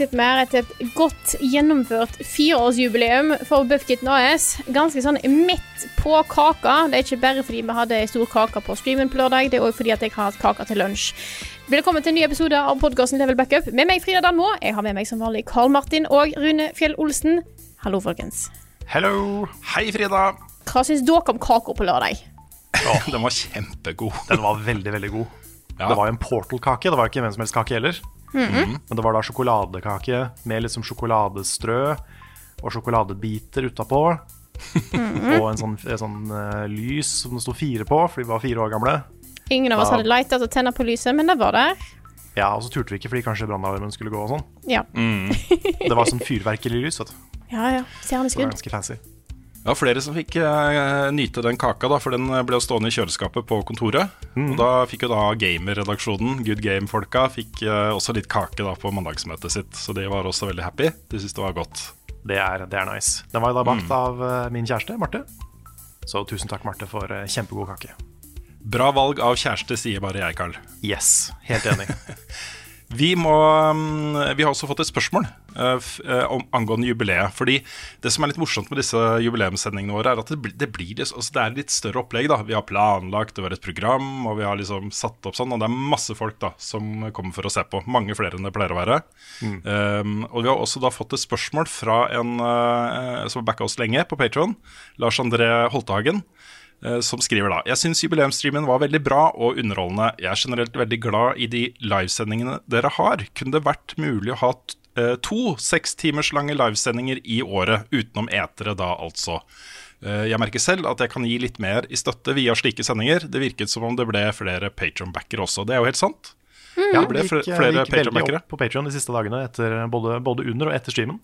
Vi her etter et godt gjennomført fireårsjubileum for Buffkitten AS. Ganske sånn midt på kaka. Det er ikke bare fordi vi hadde ei stor kake på streamen på lørdag, det er òg fordi at jeg har hatt kake til lunsj. Velkommen til en ny episode av podkasten Level Backup. Med meg Frida Danmo. Jeg har med meg som vanlig Karl Martin og Rune Fjell Olsen. Hallo, folkens. Hello! Hei, Frida! Hva syns dere om kaka på lørdag? Å, den var kjempegod. Den var veldig, veldig god. Ja. Det var jo en Portal-kake. Det var ikke hvem som helst kake heller. Mhm. Men det var da sjokoladekake med liksom sjokoladestrø og sjokoladebiter utapå. Mhm. Og en sånn, en sånn uh, lys som det sto fire på, fordi vi var fire år gamle. Ingen av oss hadde lighta til å tenne på lyset, men det var der. Ja, Og så turte vi ikke fordi kanskje brannalarmen skulle gå og sånn. Ja, Det var sånn fyrverkerilys, vet du. ja. ja. Det var Stjerneskudd. ganske fancy. Ja, flere som fikk eh, nyte den kaka, da, for den ble jo stående i kjøleskapet på kontoret. Og da fikk jo da gamerredaksjonen, Good Game-folka, fikk eh, også litt kake da på mandagsmøtet sitt. Så de var også veldig happy. De syntes det var godt. Det er, det er nice. Den var jo da bakt av uh, min kjæreste, Marte. Så tusen takk, Marte, for uh, kjempegod kake. Bra valg av kjæreste, sier bare jeg, Carl. Yes, helt enig. Vi, må, mm, vi har også fått et spørsmål eh, eh, om, angående jubileet. Fordi Det som er litt morsomt med disse jubileumssendingene våre, er at det, blir- det, blir, altså det er litt større opplegg. da Vi har planlagt, det var et program, og vi har liksom satt opp sånn. Og det er masse folk da som kommer for å se på. Mange flere enn det pleier å være. Um, og vi har også da fått et spørsmål fra en uh, som har backa oss lenge på Patron, Lars André Holtehagen eh, som skriver da Jeg syns jubileumsstreamen var veldig bra og underholdende. Jeg er generelt veldig glad i de livesendingene dere har. Kunne det vært mulig å ha eh, to seks timers lange livesendinger i året, utenom etere da, altså? Eh, Jeg merker selv at jeg kan gi litt mer i støtte via slike sendinger. Det virket som om det ble flere Patron-backere også. Det er jo helt sant. Ja, ble det gikk, flere gikk veldig Patreon-backere. opp på Patreon de siste dagene, etter, både, både under og etter streamen.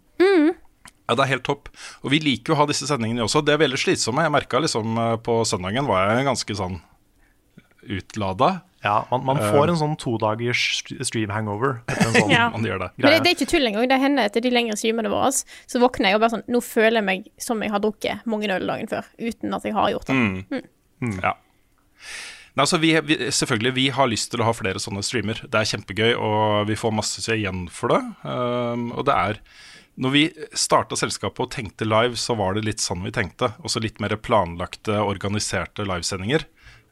Ja, det er helt topp. Og vi liker jo å ha disse sendingene også. Det er veldig slitsomme. Jeg merka liksom eh, på søndagen var jeg ganske sånn utlada. Ja, man, man får en sånn todagers st- stream hangover etter en sånn Ja. Man gjør det. Men det, det er ikke tull engang. Det hender etter de lengre streamene våre, så våkner jeg og bare sånn Nå føler jeg meg som jeg har drukket mange øl dagen før, uten at jeg har gjort det. Ja. Nei, altså vi, vi, selvfølgelig, vi har lyst til å ha flere sånne streamer. Det er kjempegøy, og vi får masse igjen for det. Um, og det er Når vi starta selskapet og tenkte live, så var det litt sånn vi tenkte. Også litt mer planlagte, organiserte livesendinger.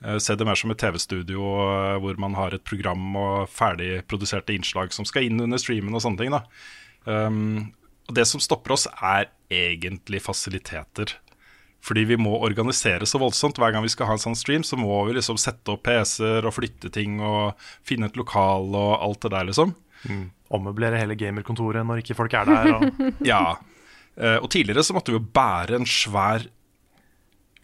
Eh, Se det mer som et TV-studio eh, hvor man har et program og ferdigproduserte innslag som skal inn under streamen og sånne ting. Um, og det som stopper oss, er egentlig fasiliteter. Fordi vi må organisere så voldsomt. Hver gang vi skal ha en sånn stream, så må vi liksom sette opp PC-er og flytte ting og finne et lokal og alt det der, liksom. Ommøblere hele gamerkontoret når ikke folk er der. Og, Ja. Eh, og tidligere så måtte vi jo bære en svær,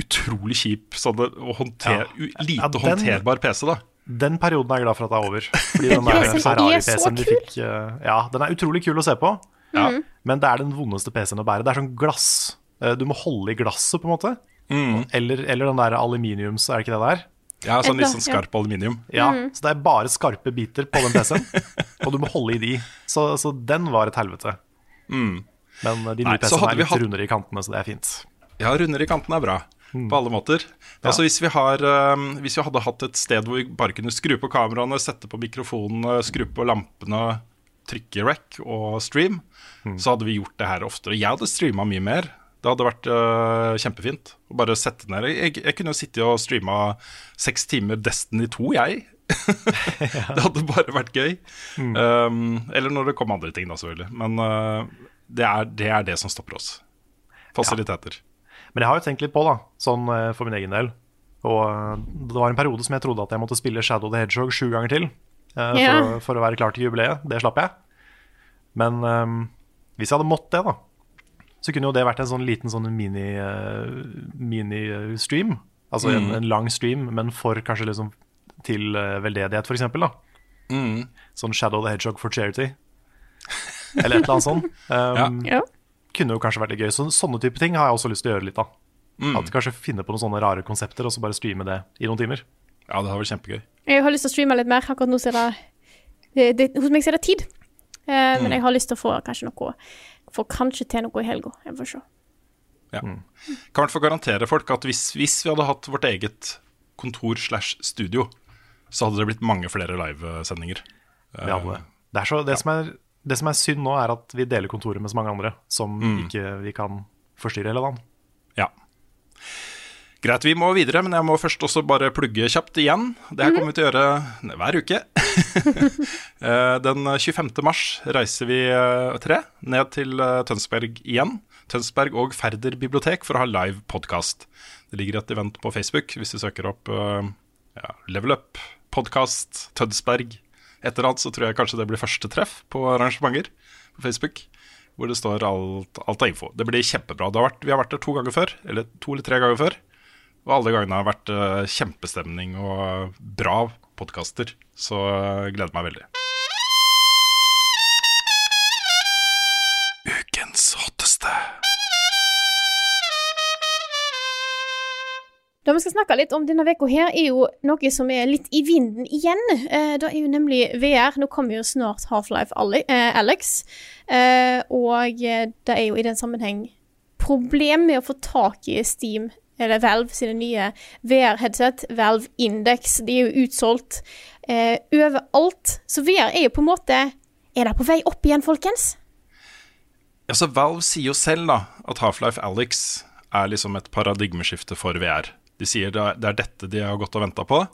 utrolig kjip sånn og håndter, Ja. u- lite Ja, den- håndterbar PC, da. den perioden er jeg glad for at det er over. Fordi den der er Ferrari-PC-en vi fikk eh, Ja, den er utrolig kul å se på, Ja. men det er den vondeste PC-en å bære. Det er sånn glass. Eh, Du må holde i glasset, på en måte. Eller, eller den der aluminiums, er det ikke det der? Ja, sånn litt sånn skarp aluminium. Ja, Så det er bare skarpe biter på den PC-en, og du må holde i de. Så, så den var et helvete. Men eh, de nye PC-ene er litt hatt- rundere i kantene, så det er fint. Ja, runder i kantene er bra. På alle måter. Altså hvis vi, har, um, hvis vi hadde hatt et sted hvor vi bare kunne skru på kameraene, sette på mikrofonene, skru på lampene, trykke rec og stream, så hadde vi gjort det her oftere. Jeg hadde streama mye mer. Det hadde vært uh, kjempefint å bare sette ned. Jeg, jeg kunne jo sittet og streama seks timer Destiny 2, jeg. det hadde bare vært gøy. Um, eller når det kom andre ting, da, selvfølgelig. Men uh, det, er, det er det som stopper oss. Fasiliteter. Men jeg har jo tenkt litt på, da, sånn eh, for min egen del Og det var en periode som jeg trodde at jeg måtte spille Shadow the Hedgehog sju ganger til. uh, yeah. for, for å være klar til jubileet. Det slapp jeg. Men um, hvis jeg hadde måttet det, da, så kunne jo det vært en sånn liten sånn mini, eh, mini-stream. Altså en, en lang stream, men for kanskje liksom til uh, veldedighet, f.eks. Mm. Sånn Shadow the Hedgehog for charity. Eller et eller annet sånt. Um, Ja. Kunne jo kanskje vært litt gøy. Så, sånne type ting har jeg også lyst til å gjøre litt av. Mm. At Kanskje finne på noen sånne rare konsepter og så bare streame det i noen timer. Ja, det har vært kjempegøy. Jeg har lyst til å streame litt mer. Akkurat nå så er det, det, det Hos meg så er det tid. Eh, Men jeg har lyst til å få kanskje noe Få kanskje til noe i helga. Jeg får se. Ja. Kan i hvert fall garantere folk at hvis, hvis vi hadde hatt vårt eget kontor slash studio, så hadde det blitt mange flere livesendinger. Det, hadde det. Det, så, det, som er, det som er synd nå, er at vi deler kontoret med så mange andre som ikke vi kan forstyrre hele dagen. Ja. Greit, vi må videre, men jeg må først også bare plugge kjapt igjen. Det her kommer vi til å gjøre hver uke. Eh, Den 25. mars reiser vi eh, tre ned til eh, Tønsberg igjen. Tønsberg og Færder bibliotek for å ha live podkast. Det ligger et event på Facebook hvis du søker opp ja, Level Up, podkast, Tønsberg. Et eller annet, så tror jeg kanskje det blir første treff på arrangementer på Facebook. Hvor det står alt, alt av info. Det blir kjempebra. Det har vært, vi har vært der to ganger før, eller to eller tre ganger før. Og alle gangene har vært eh, kjempestemning og bra podkaster. Så jeg gleder meg veldig. Ukens hotteste. Det vi skal snakke litt om denne uka her, er jo noe som er litt i vinden igjen. Eh, det er jo nemlig VR. Nå kommer jo snart Half-Life eh, Alex. Eh, og eh, det er jo i den sammenheng problem med å få tak i Steam, eller Valve sine nye VR-headset, Valve Index. De er jo utsolgt eh, overalt. Så VR er jo på en måte Er det på vei opp igjen, folkens? Ja, så Valve sier jo selv da at Half-Life Alex er liksom et paradigmeskifte for VR. De sier det er, dette de har gått og venta på.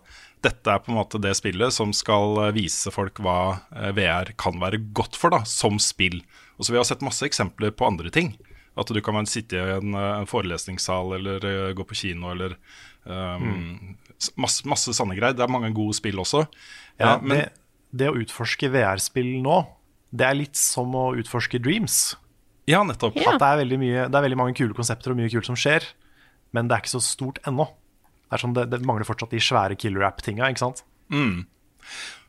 Dette er på en måte det spillet som skal eh, vise folk hva eh, VR kan være godt for da, som spill. Og så Vi har sett masse eksempler på andre ting. At du kan sitte i en, eh, en forelesningssal eller eh, gå på kino eller um, mm. masse, masse sanne greier. Det er mange gode spill også. Ja, ja, men det, det å utforske VR-spill nå, det er litt som å utforske Dreams. ja, nettopp. Ja. At det er, mye, det er veldig mange kule konsepter og mye kult som skjer, men det er ikke så stort ennå. Det, er sånn, det, det mangler fortsatt de svære killer app-tinga, ikke sant?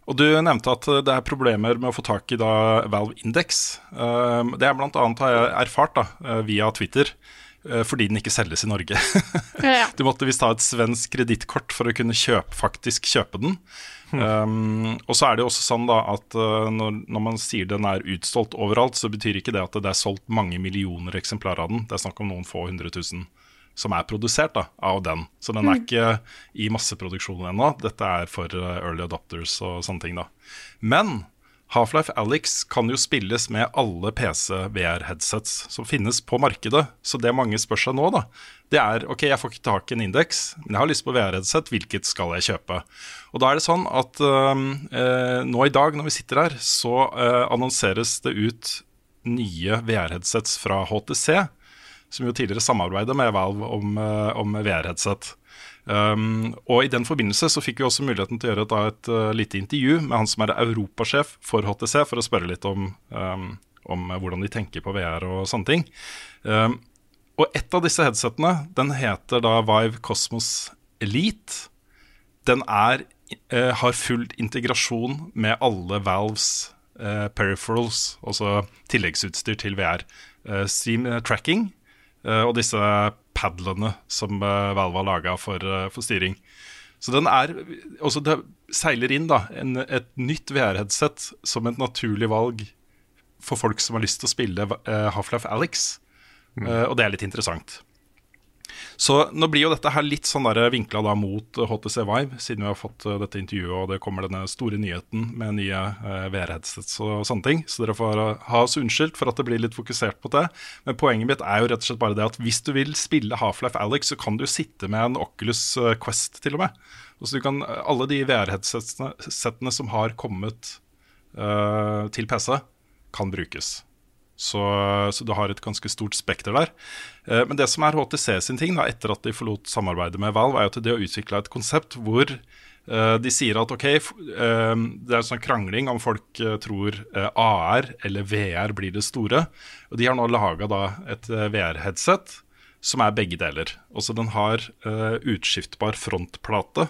Og du nevnte at det er problemer med å få tak i da Valve Index. Um, det er annet har jeg erfart da, eh, via Twitter, eh, fordi den ikke selges i Norge. Ja. du måtte visst ha et svensk kredittkort for å kunne kjøpe, faktisk kjøpe den. Um, og så er det jo også sånn da at eh, når, når man sier den er utstolt overalt, så betyr ikke det at det er solgt mange millioner eksemplarer av den. Det er snakk om noen få hundre tusen som er produsert da, av den. Så den er ikke i masseproduksjon ennå. Dette er for eh, early adopters og sånne ting. da. Men Half-Life Alyx kan jo spilles med alle PC-VR-headsets som finnes på markedet. Så det mange spør seg nå, da, det er ok, jeg får ikke tak i en indeks, men jeg har lyst på VR-headset, hvilket skal jeg kjøpe? Og da er det sånn at eh, nå i dag når vi sitter her, så øh, annonseres det ut nye VR-headsets fra HTC som jo tidligere samarbeidet med Valve om, eh, om VR-headset. Um, og I den forbindelse så fikk vi også muligheten til å gjøre da, et eh, lite intervju med han som er europasjef for HTC, for å spørre litt om, um, om hvordan de tenker på VR og sånne ting. Um, og et av disse headsetene, den heter da Vive Cosmos Elite. Den er, eh, har full integrasjon med alle Valves eh, peripherals, altså tilleggsutstyr til VR. Eh, stream tracking eh, og disse padlene som eh, Valve har laga for, eh, for styring. Så den er også Det seiler inn da en, et nytt VR-headset som et naturlig valg for folk som har lyst til å spille eh, Half-Life Alyx. Mm. og det er litt interessant. Så nå blir jo dette her litt sånn vinkla mot HTC Vive, siden vi har fått eh, dette intervjuet og det kommer denne store nyheten med nye eh, VR-headsets og sånne ting. Så dere får eh, ha oss unnskyldt for at det blir litt fokusert på det. Men poenget mitt er jo rett og slett bare det at hvis du vil spille Half-Life Alyx, så kan du sitte med en Oculus Quest til og med. Og så du kan, alle de VR-headsetene som har kommet eh, til PC, kan brukes. Så, så du har et ganske stort spekter der. Eh, men det som er HTC sin ting, da, etter at de forlot samarbeidet med Valve, er jo at de har utvikla et konsept hvor eh, de sier at ok, eh, det er en sånn krangling om folk eh, tror eh, AR eller VR blir det store. Og de har nå laga et eh, VR-headset som er begge deler. Også den har utskiftbar frontplate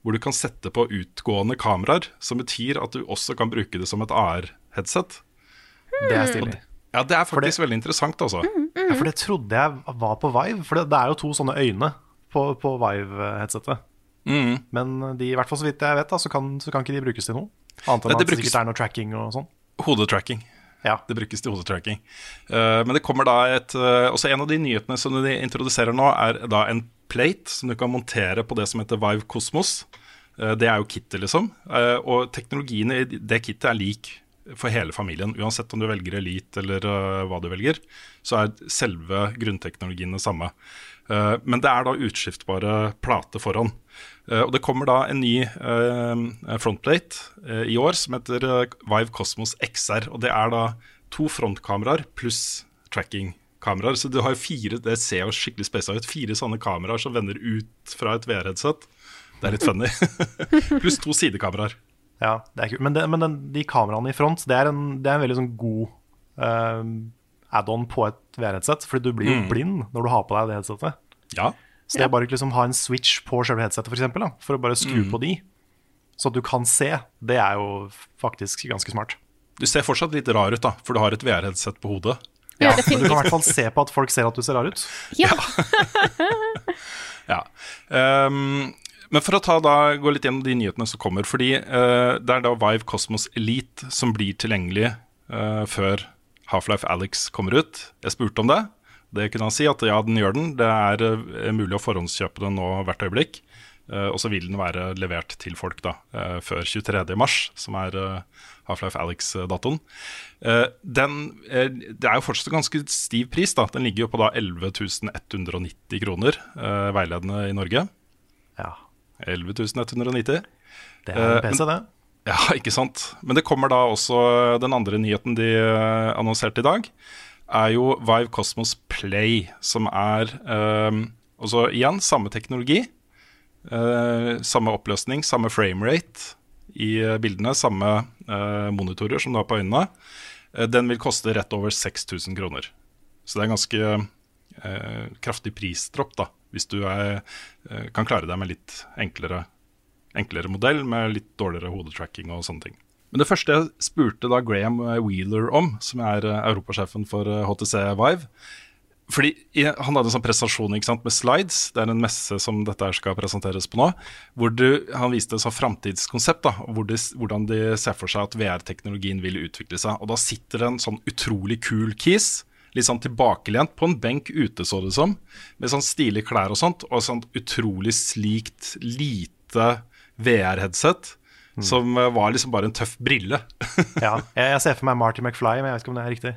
hvor du kan sette på utgående kameraer, som betyr at du også kan bruke det som et AR-headset. Det er stilig. Ja, det er faktisk veldig interessant, altså. Ja, for det trodde jeg var på Vive. For det, det er jo to sånne øyne på, på Vive-headsetet. Mm. Men de, i hvert fall så vidt jeg vet, da, så kan, så kan ikke de brukes til noe. Annet enn at det det brukes- sikkert er noe tracking og sånn. Hodetracking. Ja. Det brukes til hodetracking. Uh, men det kommer da et uh, Også en av de nyhetene som de introduserer nå, er da en plate som du kan montere på det som heter Vive Cosmos. Uh, det er jo kittet, liksom. Og teknologiene i det kittet er lik for hele familien. Uansett om du velger Elite eller uh, hva du velger, så er selve grunnteknologien det samme. Uh, men det er da utskiftbare plate foran. Uh, og det kommer da en ny frontplate i år som heter Vive Cosmos XR. Og det er da to frontkameraer pluss tracking-kameraer. Så du har fire, det ser jo skikkelig spesa ut, fire sånne kameraer som vender ut fra et VR-headset. Det er litt funny. pluss to sidekameraer. Ja, det er kult. Men, det, men den, de kameraene i front, det er en, det er en veldig sånn god uh, add-on på et VR-headset. Fordi du blir jo Mm. blind når du har på deg det headsetet. Ja. Så det er bare å liksom ha en switch på selve headsetet, for, eksempel, da, for å bare skru Mm. på de, så at du kan se, det er jo faktisk ganske smart. Du ser fortsatt litt rar ut, da, for du har et VR-headset på hodet. Ja, Men du kan i hvert fall se på at folk ser at du ser rar ut. Ja. Ja. Ehm, men for å ta da, gå litt gjennom de nyhetene som kommer. Fordi uh, det er da Vive Cosmos Elite som blir tilgjengelig uh, før Half-Life Alex kommer ut. Jeg spurte om det. Det kunne han si at ja, den gjør den. Det er eh, mulig å forhåndskjøpe den nå hvert øyeblikk. Og så vil den være levert til folk da, før 23.3, som er Half-Life Alex-datoen. Den, det er jo fortsatt en ganske stiv pris. da Den ligger jo på da 11 190 kroner, veiledende i Norge. Ja, 11 190. det er en Eh, PC, det. Ja, ikke sant. Men det kommer da også Den andre nyheten de eh, annonserte i dag, er jo Vive Cosmos Play, som er eh, også igjen samme teknologi. eh, samme oppløsning, samme framerate i eh, bildene, samme eh, monitorer som du har på øynene. Eh, den vil koste rett over 6000 kroner. Så det er en ganske eh, kraftig prisdropp, da, hvis du er, eh, kan klare deg med litt enklere enklere modell med litt dårligere hodetracking og sånne ting. Men det første jeg spurte da Graham Wheeler om, som er eh, europasjefen for eh, HTC Vive fordi Han hadde en sånn presentasjon med slides. Det er en messe som dette skal presenteres på nå. Hvor du, han viste et sånn framtidskonsept. hvor Hvordan de ser for seg at VR-teknologien vil utvikle seg. Og Da sitter det en sånn utrolig kul kis, litt sånn tilbakelent, på en benk ute, så det som. Med sånn stilige klær og sånt. Og sånt utrolig slikt, lite VR-headset. Som eh, var liksom bare en tøff brille. Ja, jeg, ser for meg Marty McFly, men jeg vet ikke om det er riktig.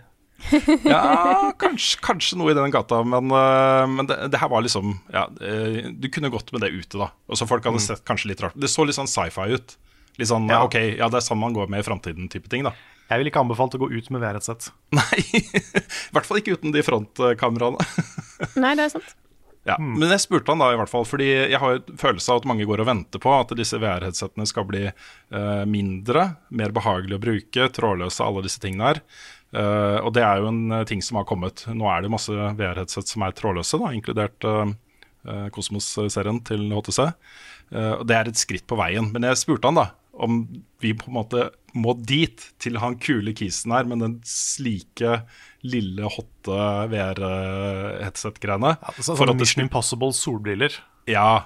Ja, kanskje, kanskje noe i den gata, men, øh, men det, det her var liksom ja, øh, Du kunne gått med det ute, da. Og så Folk hadde sett kanskje litt rart Det så litt sånn sci-fi ut. Litt sånn Ja. OK, ja, det er sånn man går med i framtiden, type ting, da. Jeg vil ikke anbefalt å gå ut med VR-headset. Nei, i hvert fall ikke uten de frontkameraene. Nei, det er sant. Ja, Men jeg spurte han da, i hvert fall, fordi jeg har jo følelse av at mange går og venter på at disse VR-headsetene skal bli uh, mindre, mer behagelig å bruke, trådløse, alle disse tingene her. Uh, og det er jo en eh, ting som har kommet. Nå er det masse VR-headset som er trådløse, da, inkludert Kosmos-serien til HTC. Eh, og det er et skritt på veien. Men jeg spurte han da om vi på en måte må dit til han kule kisen her, med den slike lille, hotte VR-headset-greiene. Så, for sånn at det Mission skulle, Impossible solbriller. ja,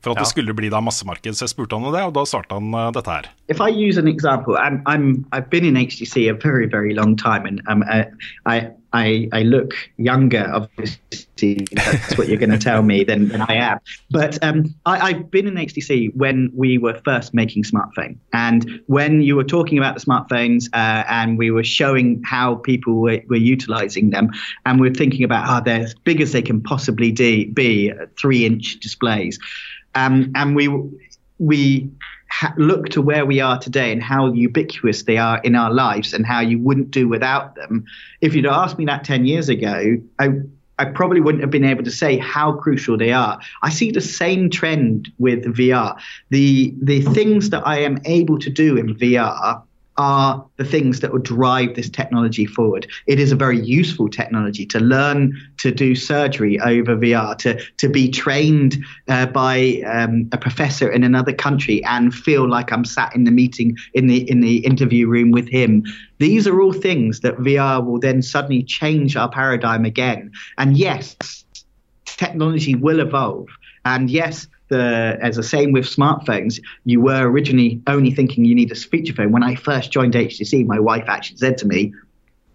for at Ja. det skulle bli da massemarked. Så jeg spurte han om det, og da svarte han uh, dette her. if I use an example, I'm, I'm I've been in HTC a very very long time, and um, I, I I I look younger. Obviously, that's what you're going to tell me than, than I am. But um, I, I've been in HTC when we were first making smartphone, and when you were talking about the smartphones, uh, and we were showing how people were, were utilizing them, and we are thinking about how they're as big as they can possibly de- be, uh, three-inch displays, um, and we we ha- look to where we are today and how ubiquitous they are in our lives and how you wouldn't do without them, if you'd asked me that 10 years ago, I, I probably wouldn't have been able to say how crucial they are. I see the same trend with VR. The the things that I am able to do in VR are the things that will drive this technology forward. It is a very useful technology to learn to do surgery over VR, to to be trained uh, by um, a professor in another country and feel like I'm sat in the meeting in the in the interview room with him. These are all things that VR will then suddenly change our paradigm again. And yes, technology will evolve. And yes, the as the same with smartphones, you were originally only thinking you need a feature phone. When I first joined HTC, my wife actually said to me,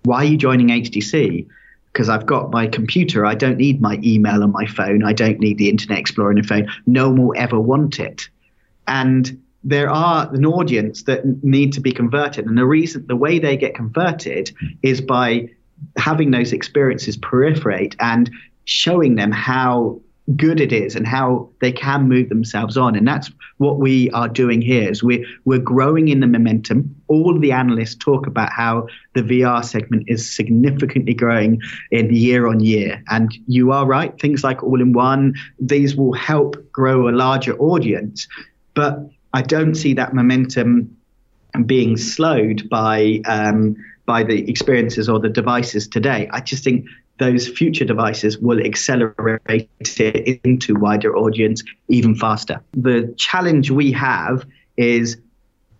"Why are you joining HTC?" Because I've got my computer. I don't need my email on my phone. I don't need the Internet Explorer on the phone. No one will ever want it. And there are an audience that need to be converted, and the reason, the way they get converted, is by having those experiences proliferate and showing them how good it is and how they can move themselves on. And that's what we are doing here is we're, we're growing in the momentum. All the analysts talk about how the vr segment is significantly growing in year on year. And you are right things like all in one these will help grow a larger audience. But i don't see that momentum being slowed by um, by the experiences or the devices today. I just think those future devices will accelerate it into wider audience even faster. The challenge we have is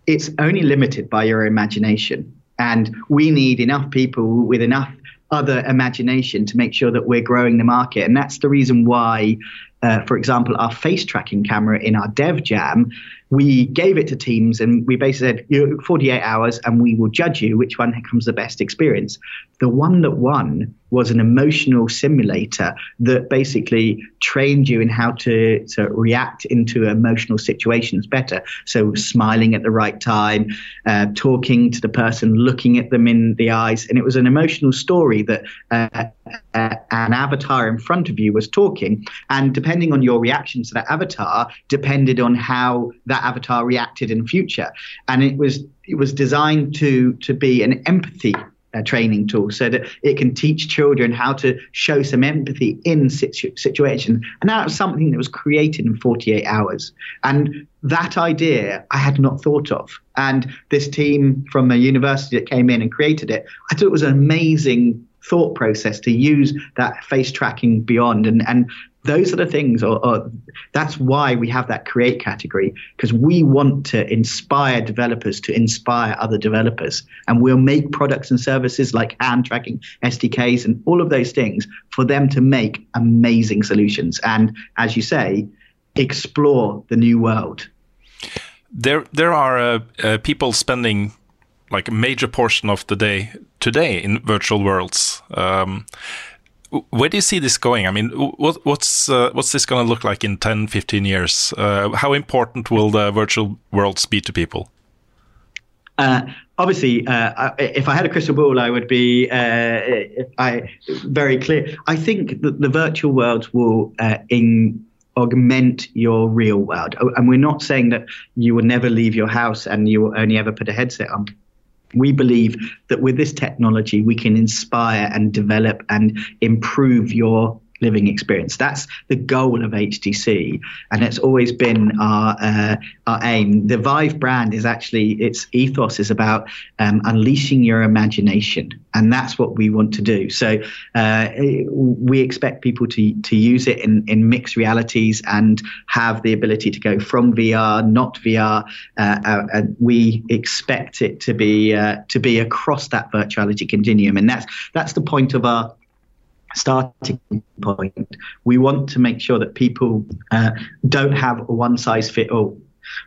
it's only limited by your imagination. And we need enough people with enough other imagination to make sure that we're growing the market. And that's the reason why, uh, for example, our face tracking camera in our Dev Jam, we gave it to teams and we basically said, you 48 hours and we will judge you which one comes the best experience. The one that won was an emotional simulator that basically trained you in how to, to react into emotional situations better. So, smiling at the right time, uh, talking to the person, looking at them in the eyes. And it was an emotional story that uh, uh, an avatar in front of you was talking. And depending on your reaction to that avatar, depended on how that avatar reacted in future. And it was it was designed to to be an empathy uh, training tool so that it can teach children how to show some empathy in situ- situations. And that was something that was created in 48 hours. And that idea I had not thought of. And this team from a university that came in and created it, I thought it was an amazing thought process to use that face tracking beyond and and those are the things or, that's why we have that create category because we want to inspire developers to inspire other developers and we'll make products and services like hand tracking sdks and all of those things for them to make amazing solutions and as you say explore the new world There, there are uh, uh, people spending like a major portion of the day today in virtual worlds. Um, where do you see this going? I mean, what, what's uh, what's this going to look like in 10, 15 years? Uh, how important will the virtual worlds be to people? Uh, obviously, uh, if I had a crystal ball, I would be uh, I, very clear. I think that the virtual worlds will uh, in, augment your real world, Oh, and we're not saying that you will never leave your house and you will only ever put a headset on. We believe that with this technology, we can inspire and develop and improve your living experience. That's the goal of HTC, and it's always been our uh, our aim. The Vive brand is actually its ethos is about um, unleashing your imagination, and that's what we want to do. So uh, we expect people to to use it in in mixed realities and have the ability to go from VR, not VR. Uh, uh, and we expect it to be uh, to be across that virtuality continuum, and that's that's the point of our starting point. We want to make sure that people uh, don't have a one size fit all.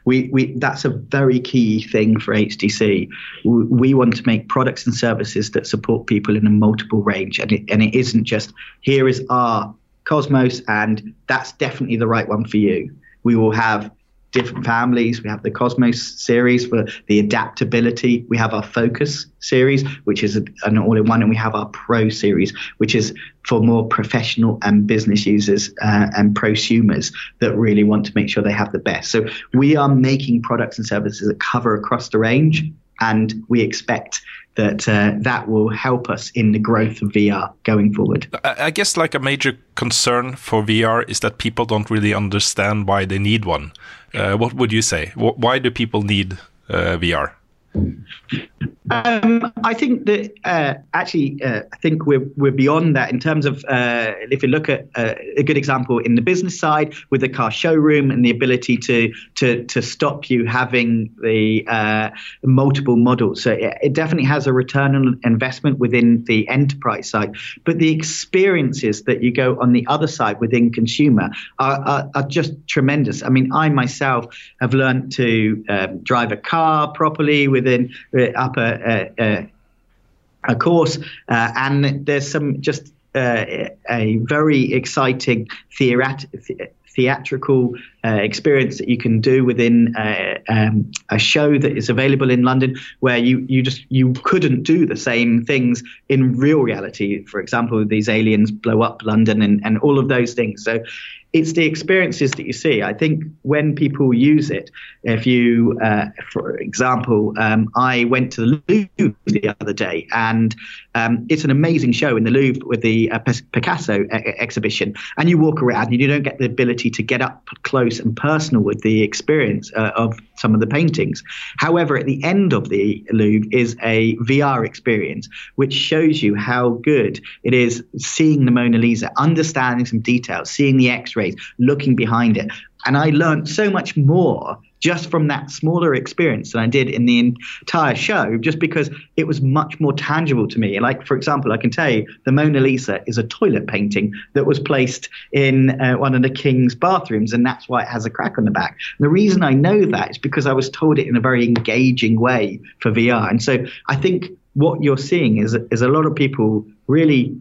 We, we that's a very key thing for HTC. We, we want to make products and services that support people in a multiple range, and it, and it isn't just here is our Cosmos, and that's definitely the right one for you. We will have different families. We have the Cosmos series for the adaptability. We have our Focus series, which is an all-in-one, and we have our Pro series, which is for more professional and business users uh, and prosumers that really want to make sure they have the best. So we are making products and services that cover across the range, and we expect that uh, that will help us in the growth of VR going forward. I guess like a major concern for VR is that people don't really understand why they need one. Uh, what would you say? Why do people need uh, VR? Um, I think that uh, actually, uh, I think we're we're beyond that in terms of uh, if you look at uh, a good example in the business side with the car showroom and the ability to to to stop you having the uh, multiple models. So it, it definitely has a return on investment within the enterprise side, but the experiences that you go on the other side within consumer are, are, are just tremendous. I mean, I myself have learned to um, drive a car properly within uh, up a, a, a, a course, uh, and there's some just uh, a very exciting theatrical uh, experience that you can do within uh, um, a show that is available in London, where you you just you couldn't do the same things in real reality. For example, these aliens blow up London and, and all of those things. So it's the experiences that you see. I think when people use it, if you, uh, for example, um, I went to the Louvre the other day, and um, it's an amazing show in the Louvre with the uh, Picasso e- exhibition. And you walk around, and you don't get the ability to get up close and personal with the experience uh, of some of the paintings. However, at the end of the Louvre is a VR experience, which shows you how good it is seeing the Mona Lisa, understanding some details, seeing the Looking behind it. And I learned so much more just from that smaller experience than I did in the entire show, just because it was much more tangible to me. Like, for example, I can tell you the Mona Lisa is a toilet painting that was placed in uh, one of the king's bathrooms, and that's why it has a crack on the back. And the reason I know that is because I was told it in a very engaging way for VR. And so I think what you're seeing is, is a lot of people really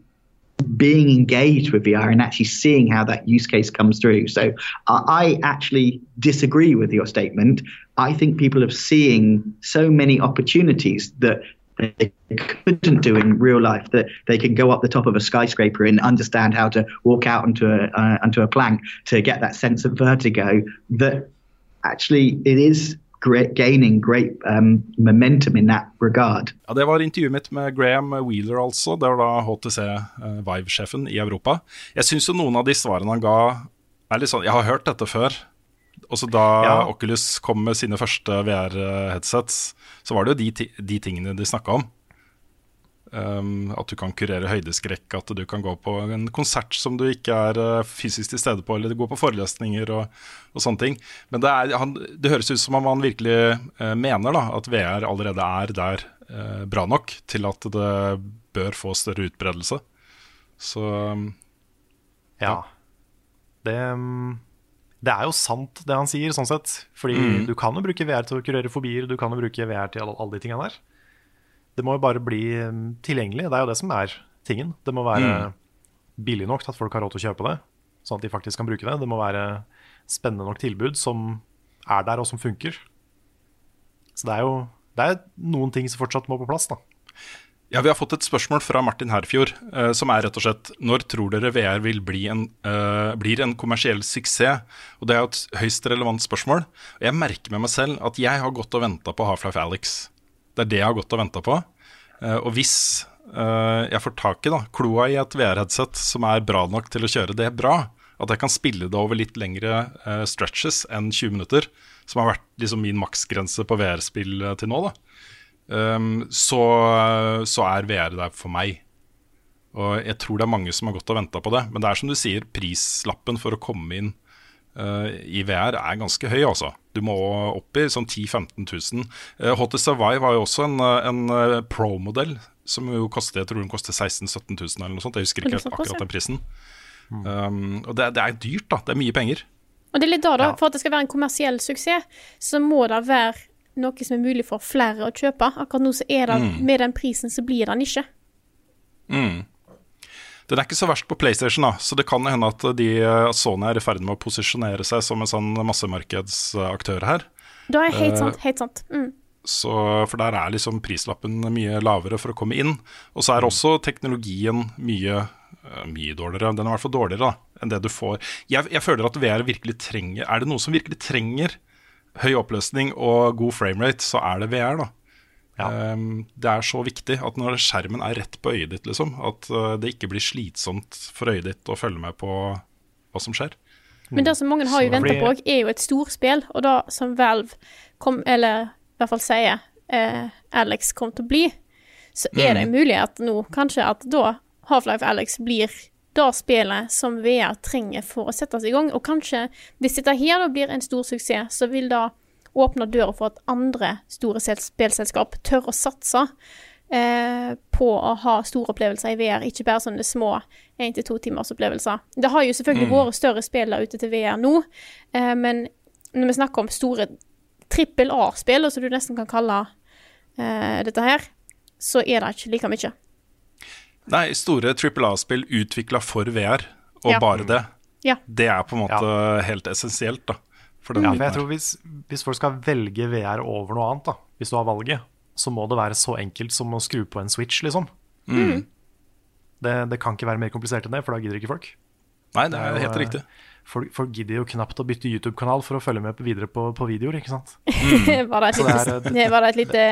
being engaged with VR and actually seeing how that use case comes through. So I actually disagree with your statement. I think people are seeing so many opportunities that they couldn't do in real life that they can go up the top of a skyscraper and understand how to walk out onto a uh, onto a plank to get that sense of vertigo that actually it is great, gaining great um, momentum in that regard. Ja, Det var intervjuet mitt med Graham Wheeler, altså. Det var da HTC uh, Vive-sjefen i Europa. Jeg syns jo noen av de svarene han ga, er litt sånn Jeg har hørt dette før. Også da Ja. Oculus kom med sine første VR-headsets, så var det jo de, de tingene de snakka om. Um, at du kan kurere høydeskrekk, at du kan gå på en konsert som du ikke er uh, fysisk til stede på, eller gå på forelesninger og, og sånne ting. Men det, er, han, det høres ut som om han virkelig uh, mener da, at VR allerede er der uh, bra nok til at det bør få større utbredelse. Så um, Ja. Det, mm, det er jo sant, det han sier, sånn sett. Fordi Mm. du kan jo bruke VR til å kurere fobier, du kan jo bruke VR til alle, alle de tingene der. Det må jo bare bli mm, tilgjengelig. Det er jo det som er tingen. Det må være Mm. billig nok til at folk har råd til å kjøpe det, sånn at de faktisk kan bruke det. Det må være spennende nok tilbud som er der, og som funker. Så det er jo det er noen ting som fortsatt må på plass, da. Ja, Vi har fått et spørsmål fra Martin Herfjord, eh, som er rett og slett Når tror dere VR vil bli en, eh, blir en kommersiell suksess? Og Det er jo et høyst relevant spørsmål. Jeg merker med meg selv at jeg har gått og venta på Half-Life Alex. Det er det jeg har gått og venta på. Eh, og hvis eh, jeg får tak i da, kloa i et VR-headset som er bra nok til å kjøre det bra, at jeg kan spille det over litt lengre eh, stretches enn 20 minutter, som har vært liksom min maksgrense på VR-spill til nå, da um, så, så er VR der for meg. Og jeg tror det er mange som har gått og venta på det. Men det er som du sier, prislappen for å komme inn eh, i VR er ganske høy, altså. Du må opp i sånn 10 000-15 000. Uh, HTC Vive var jo også en, eh, en eh, Pro-modell som jo koster jeg tror den koster 16 000-17 000 eller noe sånt. Jeg husker ikke akkurat den prisen. Um, og det, det er dyrt, da. Det er mye penger. Og det er litt da, da. Ja. For at det skal være en kommersiell suksess, så må det være noe som er mulig for flere å kjøpe. Akkurat nå så er det Mm. med den prisen så blir den ikke. Mm. Den er ikke så verst på PlayStation, da, så det kan hende at de, Sony er i ferd med å posisjonere seg som en sånn massemarkedsaktør her. Det er helt Eh, sant. Helt sant. Mm. Så, for der er liksom prislappen mye lavere for å komme inn. Og så er også teknologien mye, eh, mye dårligere. Den er i hvert fall dårligere da, enn det du får. Jeg, jeg føler at VR virkelig trenger Er det noe som virkelig trenger høy oppløsning og god framerate, så er det VR, da. Um, det er så viktig at når skjermen er rett på øyet ditt, liksom, at uh, det ikke blir slitsomt for øyet ditt å følge med på hva som skjer. Men det som mange har jo venta på, er jo et storspill, og det som Valve kom, eller i hvert fall sier eh, Alex kom til å bli, så er det en mulighet nå, kanskje, at da Half-Life Alex blir det spillet som VR trenger for å settes i gang. Og kanskje, hvis dette her da blir en stor suksess, så vil det åpne døra for at andre store sel- spillselskap tør å satse eh, på å ha store opplevelser i VR, ikke bare sånne små én til to timers opplevelser. Det har jo selvfølgelig vært større spill der ute til VR nå, eh, men når vi snakker om store trippel A-spill, som du nesten kan kalle eh, dette her, så er det ikke like mye. Nei, store trippel A-spill utvikla for VR, og Ja. bare det. Ja. Det er på en måte helt essensielt, da. For den Ja, for jeg tror hvis, hvis folk skal velge VR over noe annet, da, hvis du har valget, så må det være så enkelt som å skru på en switch, liksom. Det, det kan ikke være mer komplisert enn det, for da gidder ikke folk. Nei, det er jo, helt eh, riktig. Folk, folk gidder jo knapt å bytte YouTube-kanal for å følge med på videre på, på videoer, ikke sant. var, det et det er, det det et lite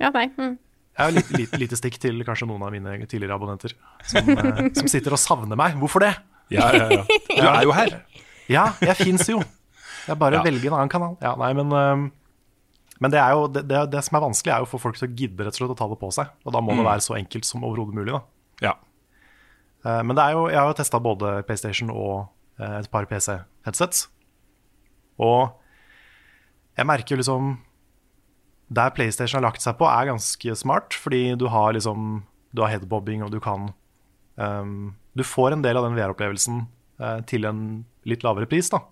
Ja, nei. Mm. Jeg har et lite, lite stikk til kanskje noen av mine tidligere abonnenter som, eh, som sitter og savner meg. Hvorfor det? Ja, ja, ja. Du er jo her. Ja, jeg fins jo. Jeg bare Ja. velge en annen kanal. Ja, nei, men, men det, er jo, det, det, det som er vanskelig, er jo å få folk til å gidde rett og slett å ta det på seg. Og da må det være så enkelt som overhodet mulig. Ja. Eh, Men det er jo, jeg har jo testa både PlayStation og eh, et par PC-headsets. Og jeg merker jo liksom Der PlayStation har lagt seg på, er ganske smart, fordi du har liksom Du har headbobbing, og du kan um, Du får en del av den VR-opplevelsen uh, til en litt lavere pris, da.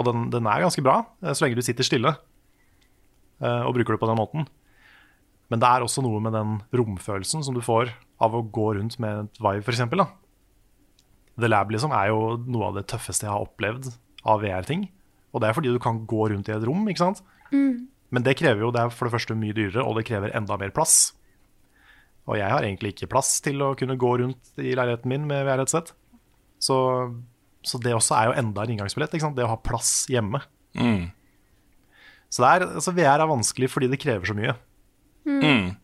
Og den, den er ganske bra, eh, så lenge du sitter stille eh, og bruker det på den måten. Men det er også noe med den romfølelsen som du får av å gå rundt med et Vive, f.eks. The Lab liksom er jo noe av det tøffeste jeg har opplevd av VR-ting. Og det er fordi du kan gå rundt i et rom, ikke sant. Men det krever jo, det er for det første mye dyrere, og det krever enda mer plass. Og jeg har egentlig ikke plass til å kunne gå rundt i leiligheten min med VR-headset. Så, så det også er jo enda en inngangsbillett, det å ha plass hjemme. Mm. Så er, altså VR er vanskelig fordi det krever så mye. Mm.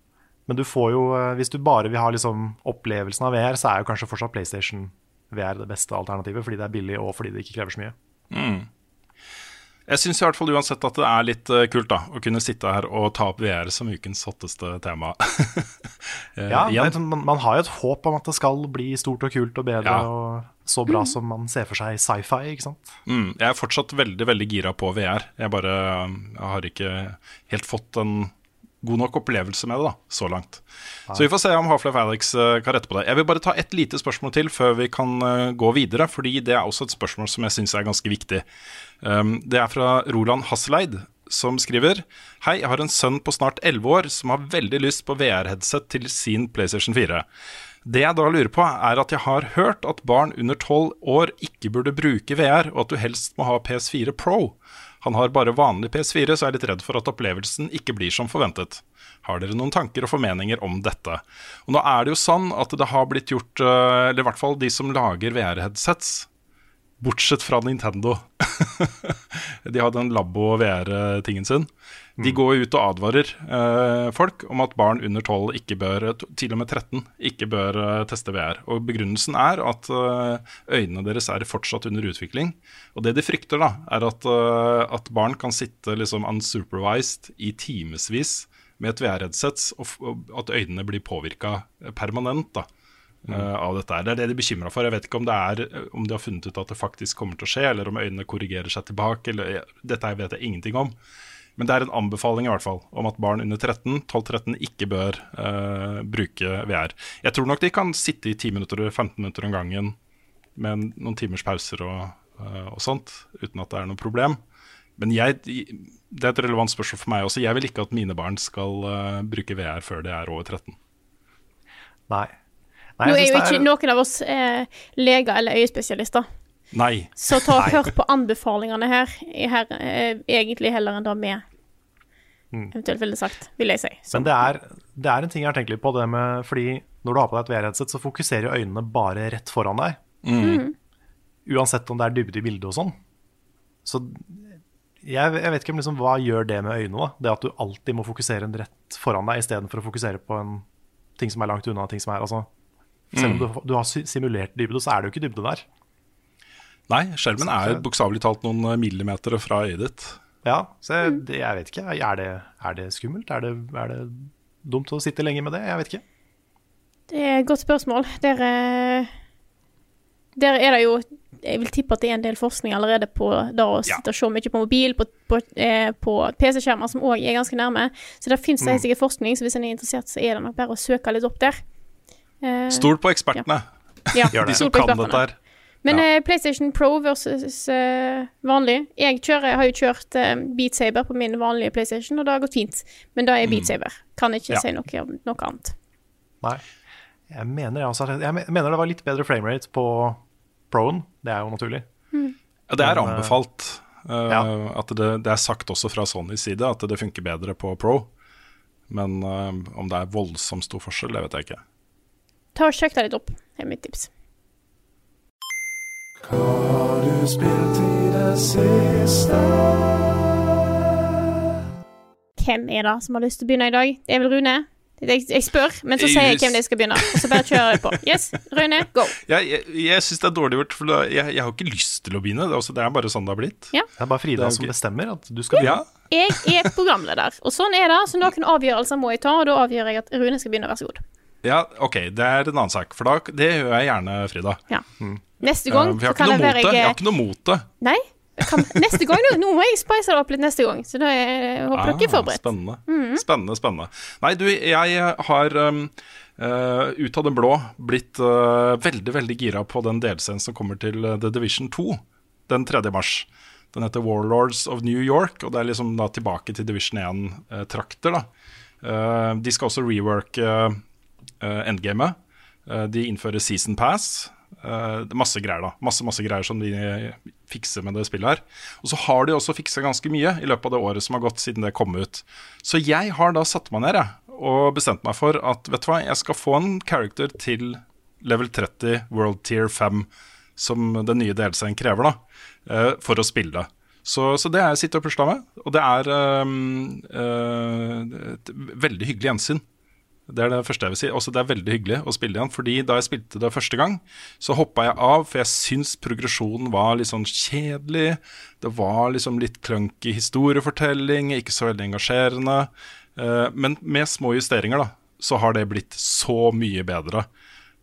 Men du får jo, eh, hvis du bare vil ha liksom opplevelsen av VR, så er jo kanskje fortsatt PlayStation VR det beste alternativet, fordi det er billig og fordi det ikke krever så mye. Jeg syns i hvert fall uansett at det er litt eh, kult da å kunne sitte her og ta opp VR som ukens hotteste tema. Eh, Ja, men man, man har jo et håp om at det skal bli stort og kult og bedre Ja. og så bra som man ser for seg sci-fi, ikke sant? Mm, jeg er fortsatt veldig veldig gira på VR. Jeg bare jeg har ikke helt fått en god nok opplevelse med det da, så langt. Så vi får se om Half-Life Alex eh, kan rette på det. Jeg vil bare ta et lite spørsmål til før vi kan eh, gå videre, fordi det er også et spørsmål som jeg syns er ganske viktig. Um, det er fra Roland Hasseleid, som skriver Hei, jeg har en sønn på snart 11 år som har veldig lyst på VR-headset til sin PlayStation 4. Det jeg da lurer på, er at jeg har hørt at barn under 12 år ikke burde bruke VR, og at du helst må ha PS4 Pro. Han har bare vanlig PS4, så jeg er litt redd for at opplevelsen ikke blir som forventet. Har dere noen tanker og formeninger om dette? Og nå er det jo sånn at det har blitt gjort, eh, eller i hvert fall de som lager VR-headsets, bortsett fra Nintendo. de har den Labo VR-tingen sin. De går ut og advarer eh, folk om at barn under 12, ikke bør, til og med 13, ikke bør eh, teste VR. Og Begrunnelsen er at eh, øynene deres er fortsatt under utvikling. Og det de frykter, da, er at, eh, at barn kan sitte liksom unsupervised i timevis med et VR-headset, og, at øynene blir påvirka permanent. da Mm. av dette. Det er det de er bekymra for. Jeg vet ikke om, det er, om de har funnet ut at det faktisk kommer til å skje, eller om øynene korrigerer seg tilbake. Eller, dette vet jeg ingenting om. Men det er en anbefaling i hvert fall om at barn under 13, 12-13 ikke bør eh, bruke VR. Jeg tror nok de kan sitte i 10 minutter, 15 minutter om gangen med noen timers pauser og, eh, og sånt, uten at det er noe problem. Men jeg, det er et relevant spørsmål for meg også. Jeg vil ikke at mine barn skal eh, bruke VR før de er over 13. Nei. Nei, Nå er jo ikke er- noen av oss eh, leger eller øyespesialister, Nei. så ta og hør på anbefalingene her, her eh, egentlig heller enn det vi eventuelt ville sagt, vil jeg si. Så, Mm. Men det er, det er en ting jeg har tenkt litt på, det med, fordi når du har på deg et VR-headset, så fokuserer øynene bare rett foran deg. Uansett om det er dybde i bildet og sånn. Så jeg, jeg vet ikke om liksom, hva gjør det med øynene, da? Det at du alltid må fokusere en rett foran deg istedenfor å fokusere på en ting som er langt unna. ting som er, altså, Selv om du, du har simulert dybde, så er det jo ikke dybde der. Nei, skjermen er bokstavelig talt noen eh, millimeter fra øyet ditt. Ja, så jeg, det, jeg vet ikke. Er det, er det skummelt? Er det, er det dumt å sitte lenge med det? Jeg vet ikke. det er et godt spørsmål. Der, eh, der er det jo Jeg vil tippe at det er en del forskning allerede på det å Ja. sitte og se mye på mobil, på, på, eh, på PC-skjermer, som òg er ganske nærme. Så der finnes det helt sikkert forskning, så hvis en er interessert, så er det nok bare å søke litt opp der. Eh, Stol på ekspertene, ja, Ja, de som kan dette her. Men Ja. eh, PlayStation Pro versus eh, vanlig Jeg kjører, har jo kjørt eh, Beat Saber på min vanlige PlayStation, og det har gått fint. Men det er Beat Saber. Kan ikke Ja. si noe om noe annet. Nei. Jeg mener, jeg, også, jeg mener det var litt bedre framerate på Pro-en. Det er jo naturlig. Ja, det er anbefalt. Uh, ja. At det, det er sagt også fra Sonys side at det funker bedre på Pro. Men uh, om det er voldsomt stor forskjell, det vet jeg ikke. Ta og Sjekk deg litt opp, det er mitt tips. Hvem er det som har lyst til å begynne i dag? Det er vel Rune? Jeg, jeg spør, men så sier jeg hvem det skal begynne. Og så bare kjører jeg på. Yes, Rune, go. Jeg, jeg, jeg syns det er dårlig gjort, for jeg, jeg har ikke lyst til å begynne. Det er, også, det er bare sånn det har blitt. Det er bare Frida er som bestemmer at du skal Ja, Jeg er programleder, og sånn er det. Så noen avgjørelser må jeg ta, og da avgjør jeg at Rune skal begynne. Vær så god. ja, OK, det er en annen sak. For da, det gjør jeg gjerne, Frida. Ja. Neste gang Eh, jeg kan. Jeg jeg har ikke noe mot det. Nei. Kan, neste gang, nå, må jeg spice det opp litt neste gang. Så da er, håper dere er forberedt. Ah, Spennende. Spennende, spennende. Nei, du, jeg har um, uh, ut av det blå blitt uh, veldig, veldig gira på den delscenen som kommer til The Division 2 den 3. mars. Den heter Warlords of New York, og det er liksom da tilbake til Division 1-trakter. da. Eh, de skal også reworke uh, endgamet. Eh, de innfører season pass. Eh, masse greier, da. Masse, masse greier som de fikser med det spillet her. Og så har de også fiksa ganske mye i løpet av det året som har gått siden det kom ut. Så jeg har da satt meg ned jeg, og bestemt meg for at vet du hva, jeg skal få en character til level 30 World Tier 5, som den nye delscenen krever, da, eh, for å spille. Så, så det er jeg sitter og pusler med, og det er um, uh, et veldig hyggelig gjensyn. Det er det første jeg vil si. Også det er veldig hyggelig å spille igjen. Fordi da jeg spilte det første gang, så hoppa jeg av, for jeg syns progresjonen var litt sånn kjedelig. Det var liksom litt clunky historiefortelling, ikke så veldig engasjerende. Eh, men med små justeringer, da, så har det blitt så mye bedre.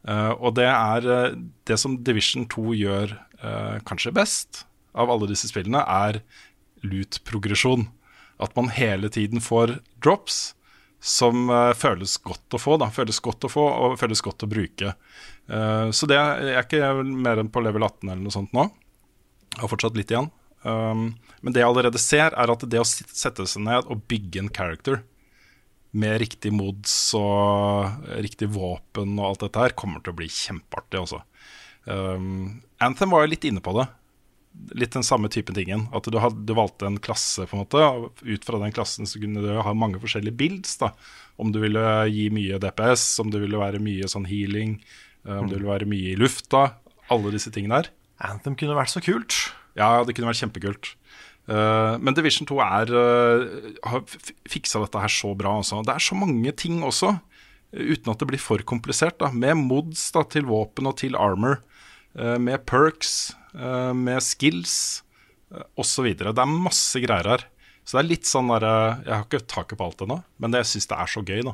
Eh, og det er eh, det som Division 2 gjør kanskje best av alle disse spillene, er loot-progresjon. At man hele tiden får drops som eh, føles godt å få. da, Føles godt å få og føles godt å bruke. Eh, så det er, er ikke mer enn på level 18 eller noe sånt nå. Jeg har fortsatt litt igjen. Um, men det jeg allerede ser, er at det å sette seg ned og bygge en character med riktig mods og riktig våpen og alt dette her, kommer til å bli kjempeartig, altså. Um, Anthem var jo litt inne på det. Litt den samme type tingen. At du, had, du valgte en klasse, på en måte. Ut fra den klassen så kunne du ha mange forskjellige builds. da Om du ville gi mye DPS, om det ville være mye sånn healing, eh, om det ville være mye i lufta. Alle disse tingene der. Anthem kunne vært så kult. Ja, det kunne vært kjempekult. Uh, men Division 2 er, uh, har fiksa dette her så bra. Også. Det er så mange ting også, uten at det blir for komplisert. Da. Med mods da, til våpen og til armor. Uh, med perks, med skills uh, osv. Det er masse greier her. Så det er litt sånn der, eh, Jeg har ikke taket på alt ennå, men jeg syns det er så gøy. da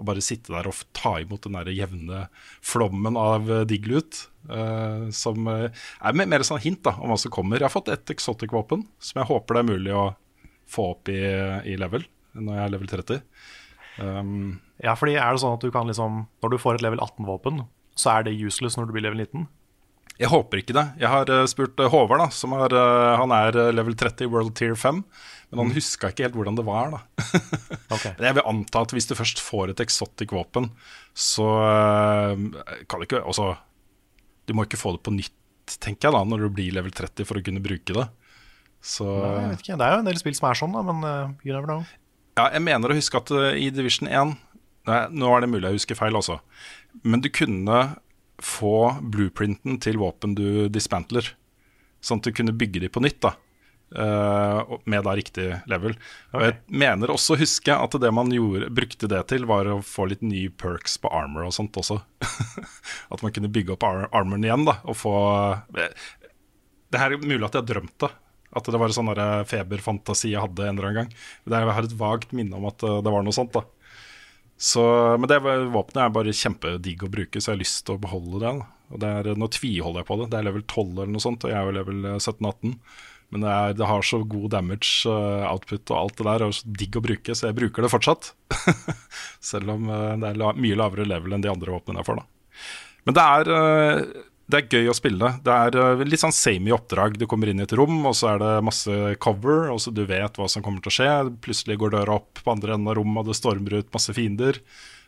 Å bare sitte der og ta imot den der jevne flommen av diglut. eh, som eh, er mer, mer sånn hint da om hva som kommer. Jeg har fått et exotic-våpen som jeg håper det er mulig å få opp i, i level når jeg er level 30. Um, Ja, fordi er det sånn at du kan liksom Når du får et level 18-våpen, så er det useless når du blir level 19? Jeg håper ikke det. Jeg har eh, spurt eh, Håvard, da, som har, eh, han er level 30 i World Tier 5. Men han huska ikke helt hvordan det var, da. okay. Men jeg vil anta at hvis du først får et eksotisk våpen, så kan du ikke Altså, du må ikke få det på nytt, tenker jeg, da, når du blir level 30 for å kunne bruke det. Så Nei, jeg vet ikke. Det er jo en del spill som er sånn, da, men eh, you never know. Ja, jeg mener å huske at i Division 1 Nei, nå er det mulig jeg husker feil også. Men du kunne få blueprinten til våpen du dismantler. Sånn at du kunne bygge de på nytt, da. Uh, med da riktig level. Og jeg mener også å huske at det man gjorde, brukte det til, var å få litt nye perks på armor og sånt også. at man kunne bygge opp ar armoren igjen, da, og få Det her er mulig at jeg har drømt det. At det var en sånn feberfantasi jeg hadde en eller annen gang. Er- Jeg har et vagt minne om at eh, det var noe sånt. da så, Men det våpenet er bare kjempedigg å bruke, så jeg har lyst til å beholde det. Det er, nå tviholder jeg på det. Det er level 12 eller noe sånt, og jeg er jo level eh, 17-18. Men det, er, det har så god damage eh, output og alt det der, og så digg å bruke, så jeg bruker det fortsatt. Selv om eh, det er la, mye lavere level enn de andre våpnene jeg får. da Men det er, eh, det er gøy å spille. Det er eh, litt sånn samey oppdrag. Du kommer inn i et rom, og så er det masse cover, og så du vet hva som kommer til å skje. Plutselig går døra opp på andre enden av rommet, og det stormer ut masse fiender.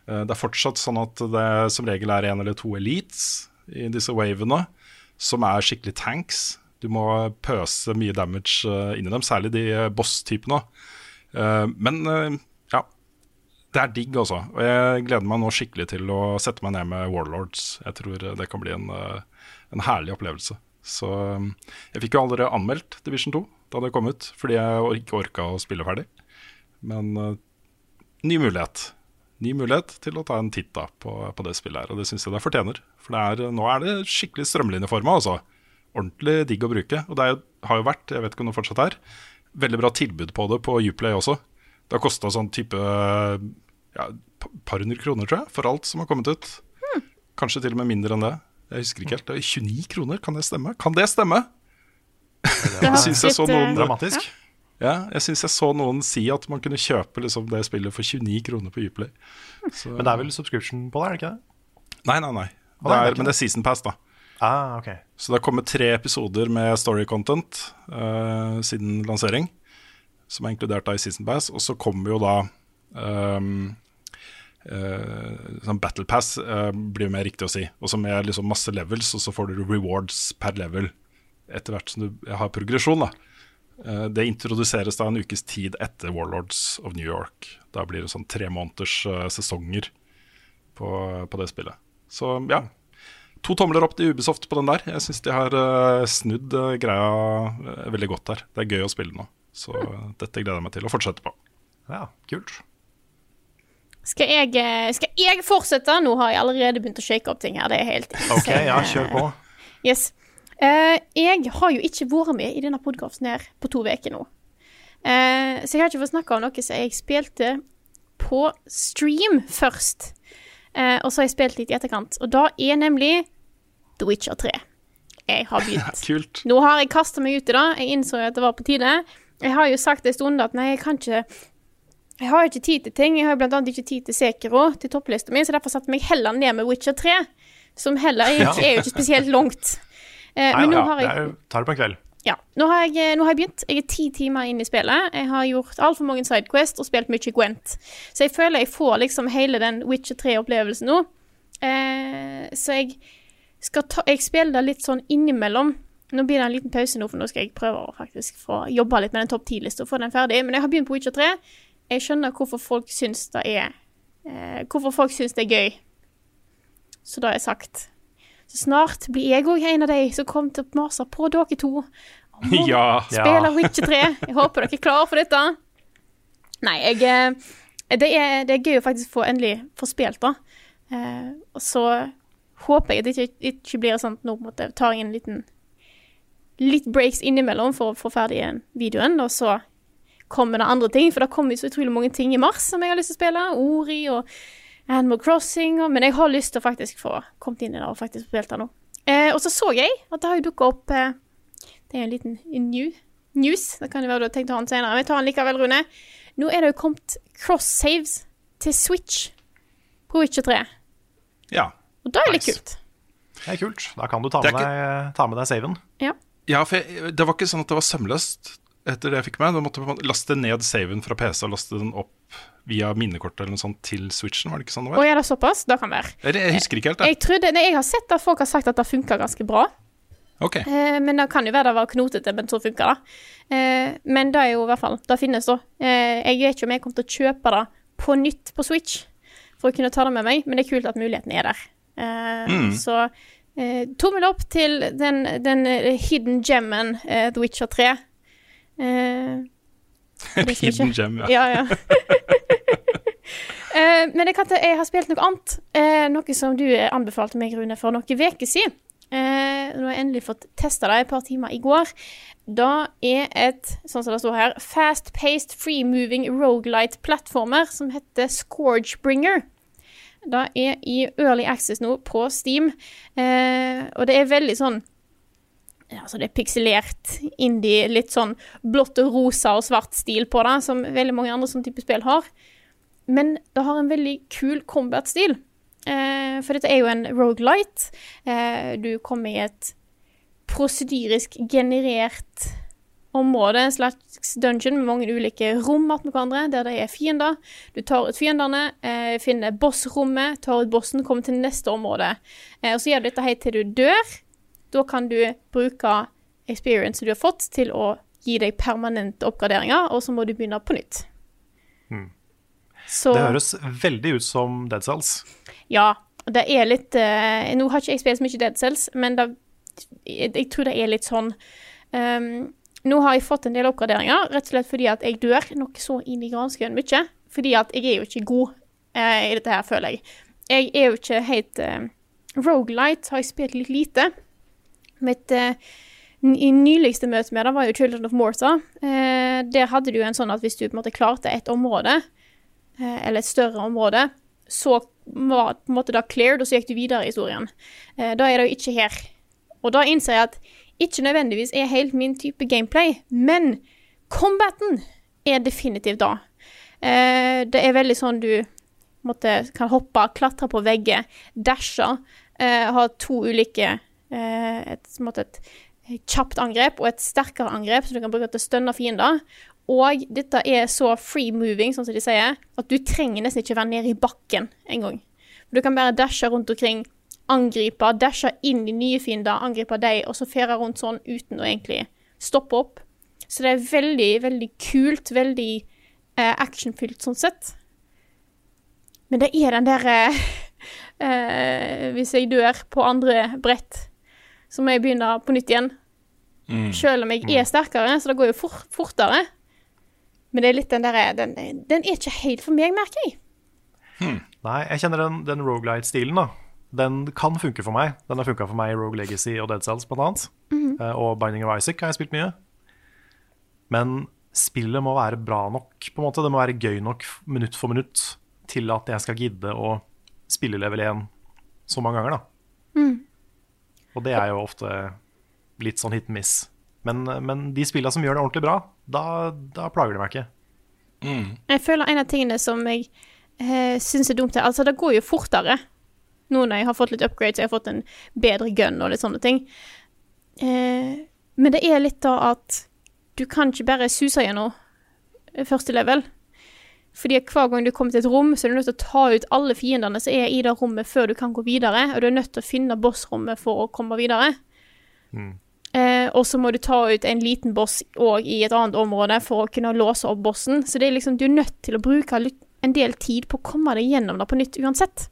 Eh, Det er fortsatt sånn at det som regel er en eller to elites i disse wavene, som er skikkelig tanks. Du må pøse mye damage eh, inn i dem, særlig de boss-typene. Men det er digg, altså. Og jeg gleder meg nå skikkelig til å sette meg ned med Warlords. Jeg tror det kan bli en, eh, en herlig opplevelse. Så um, Jeg fikk jo aldri anmeldt Division 2 da det kom ut, fordi jeg ikke orka å spille ferdig. Men uh, ny mulighet. Ny mulighet til å ta en titt da på, på det spillet her, og det syns jeg det fortjener. For det er, nå er det skikkelig strømlinjeforma, altså. Ordentlig digg å bruke. Og det er, har jo vært, jeg vet ikke om det fortsatt er, veldig bra tilbud på det på Uplay også. Det har kosta sånn type ja, par hundre kroner, tror jeg, for alt som har kommet ut. Kanskje til og med mindre enn det. Jeg husker ikke helt. Det er 29 kroner, kan det stemme? Kan det stemme? Det syns jeg så noen Dramatisk. ja, jeg synes jeg så noen si at man kunne kjøpe liksom, det spillet for 29 kroner på Uplay. Så, Men det er vel subscription på det, er det ikke det? Nei, nei, nei. Det er men det er season pass, da. Ah, ok. Så det har kommet tre episoder med story content uh, siden lansering, som er inkludert da i Season Pass. Og så kommer jo da um, uh, sånn Battle Pass, uh, blir mer riktig å si. Og så med liksom masse levels, og så får du rewards per level etter hvert som du har progresjon. da Eh, Det introduseres da en ukes tid etter Warlords of New York. Da blir det sånn tre måneders sesonger på, på det spillet. Så ja, to tomler opp til Ubisoft på den der. Jeg syns de har snudd greia veldig godt der. Det er gøy å spille nå. Så dette gleder jeg meg til å fortsette på. Ja, kult. Skal jeg, eh, skal jeg fortsette? Nå har jeg allerede begynt å shake opp ting her. Det er helt Ok, ja, kjør på. Yes. Eh, jeg har jo ikke vært med i denne podkasten her på to uker nå. Eh, så jeg har ikke fått snakke om noe som jeg spilte på stream først. Eh, og så har jeg spilt litt i etterkant. Og da er nemlig The Witcher 3. Jeg har begynt. Kult. Nå har jeg kasta meg ut i det. Jeg innså at det var på tide. Jeg har jo sagt en stund at nei, jeg kan ikke Jeg har ikke tid til ting. Jeg har bl.a. ikke tid til Sekiro, til topplista mi, så derfor satte jeg meg heller ned med Witcher 3. Som heller er, Ja. ikke- er jo ikke spesielt langt. Eh, Nei, men nå ja, har det jeg er, tar det på en kveld. ja, nå har, jeg, eh, nå har jeg begynt. Jeg er ti timer inn i spillet. Jeg har gjort altfor mange sidequest og spilt mye Gwent. Så jeg føler jeg får liksom hele den Witcher 3-opplevelsen nå. Eh, så jeg skal ta Jeg spiller det litt sånn innimellom. Nå blir det en liten pause nå, for nå skal jeg prøve å faktisk få jobbe litt med den topp ti-lista og få den ferdig. Men jeg har begynt på Witcher 3. Jeg skjønner hvorfor folk syns det er eh, Hvorfor folk syns det er gøy. Så da har jeg sagt. Så snart blir jeg òg en av de som kommer til å mase på dere to. om å Ja. Witcher 3. Jeg håper dere er klare for dette. Nei, jeg eh, det er, det er gøy å faktisk få endelig få spilt, da. Eh, og så håper jeg at det ikke, ikke blir sånn at nå måtte jeg ta tar jeg en liten Litt breaks innimellom for å få ferdig videoen, og så kommer det andre ting. For det kommer så utrolig mange ting i mars som jeg har lyst til å spille. Ori og Animal Crossing. Og, men jeg har lyst til å faktisk få kommet inn i det og faktisk spilt det nå. Eh, og så så jeg at det har jo dukka opp eh, Det er en liten new, news. Det kan jo være du har tenkt å ha den senere, men jeg tar den likevel, Rune. Nå er det jo kommet cross-saves til Switch på Witcher 3. ja. Og da er litt Nice. kult. Det er kult. Da kan du ta med, deg, ta med deg saven. Ja. Ja, for jeg, det var ikke sånn at det var sømløst etter det jeg fikk med. Da måtte man laste ned saven fra PC og laste den opp via minnekortet eller noe sånt til Switchen. Var det ikke sånn det var? Å, er det såpass? Det kan være. Jeg, jeg husker ikke helt, det. Jeg, trodde, nei, jeg har sett at folk har sagt at det funker ganske bra. Ok. Eh, men det kan jo være det var knotete, men så funker det. Eh, men det er jo i hvert fall Det finnes, da. Eh, jeg vet ikke om jeg kommer til å kjøpe det på nytt på Switch for å kunne ta det med meg, men det er kult at muligheten er der. Eh, Mm. Så eh, tommel opp til den, den eh, hidden gemmen eh, The Witcher 3. Eh, Hidden gem, ja. ja, ja. Eh, men jeg, kan ta, jeg har spilt noe annet. eh, noe som du anbefalte meg, Rune, for noen uker siden. Eh, nå har jeg endelig fått testa det et par timer i går. Da er et, sånn som det står her, fast-paced free-moving rogelight-plattformer som heter Scourgebringer. Det er i early access nå på Steam, eh, og det er veldig sånn altså det er pikselert indie, litt sånn blått og rosa og svart stil på det, som veldig mange andre sånne type spill har. Men det har en veldig kul combat-stil. Eh, for dette er jo en rogelight. Eh, du kommer i et prosedyrisk generert område, en slags dungeon med mange ulike rom attmed hverandre, der det er fiender. Du tar ut fiendene, eh, finner bossrommet, tar ut bossen, kommer til neste område. Eh, og så gjør du dette helt til du dør. Da kan du bruke experience du har fått, til å gi deg permanente oppgraderinger, og så må du begynne på nytt. Så Det høres veldig ut som Dead Cells. ja, det er litt eh, Nå har ikke jeg spilt så mye Dead Cells, men det, jeg, jeg tror det er litt sånn um, Nå har jeg fått en del oppgraderinger, rett og slett fordi at jeg dør noe så inn i granskauen mye. Fordi at jeg er jo ikke god eh, i dette her, føler jeg. Jeg er jo ikke helt eh, Rogelight har jeg spilt litt lite. Mitt eh, nyligste møte med det var jo Children of Morta. Eh, der hadde du en sånn at hvis du på en måte klarte et område, eh, eller et større område, så var på en måte da cleared, og så gikk du videre i historien. Eh, da er det jo ikke her. Og da innser jeg at ikke nødvendigvis er helt min type gameplay, men combaten er definitivt da. Eh, det er veldig sånn du måtte, kan hoppe, klatre på vegger, dashe, eh, ha to ulike eh, et, måtte, et kjapt angrep og et sterkere angrep som du kan bruke til å stønne fiender. Og dette er så free moving, sånn som de sier, at du trenger nesten ikke være nede i bakken engang. Du kan bare dashe rundt omkring, angripe, dashe inn i nye fiender, angripe deg, og så fere rundt sånn uten å egentlig stoppe opp. Så det er veldig, veldig kult, veldig eh, actionfylt sånn sett. Men det er den derre eh, Hvis jeg dør på andre brett, så må jeg begynne på nytt igjen. Mm. Selv om jeg er sterkere, så det går jo for, fortere. Men det er litt den derre den, den er ikke helt for meg, merker jeg. Nei, jeg kjenner den, den Rogalight-stilen, da. Den kan funke for meg. Den har funka for meg i Rogue Legacy og Dead Cells, blant annet. -hmm. og Binding of Isaac har jeg spilt mye. Men spillet må være bra nok, på en måte. Det må være gøy nok minutt for minutt til at jeg skal gidde å spille level 1 så mange ganger, da. Og det er jo ofte litt sånn hit and miss. Men, men de spillene som gjør det ordentlig bra, da, da plager de meg ikke. Jeg føler en av tingene som jeg eh, syns er dumt er Altså, det går jo fortere nå når jeg har fått litt upgrades jeg har fått en bedre gun og litt sånne ting. Eh, men det er litt da at du kan ikke bare suse gjennom første level. Fordi hver gang du kommer til et rom, så er du nødt til å ta ut alle fiendene som er i det rommet, før du kan gå videre. Og du er nødt til å finne bossrommet for å komme videre. Eh, og så må du ta ut en liten boss òg i et annet område for å kunne låse opp bossen. Så det er liksom, du er nødt til å bruke en del tid på å komme deg gjennom det på nytt uansett.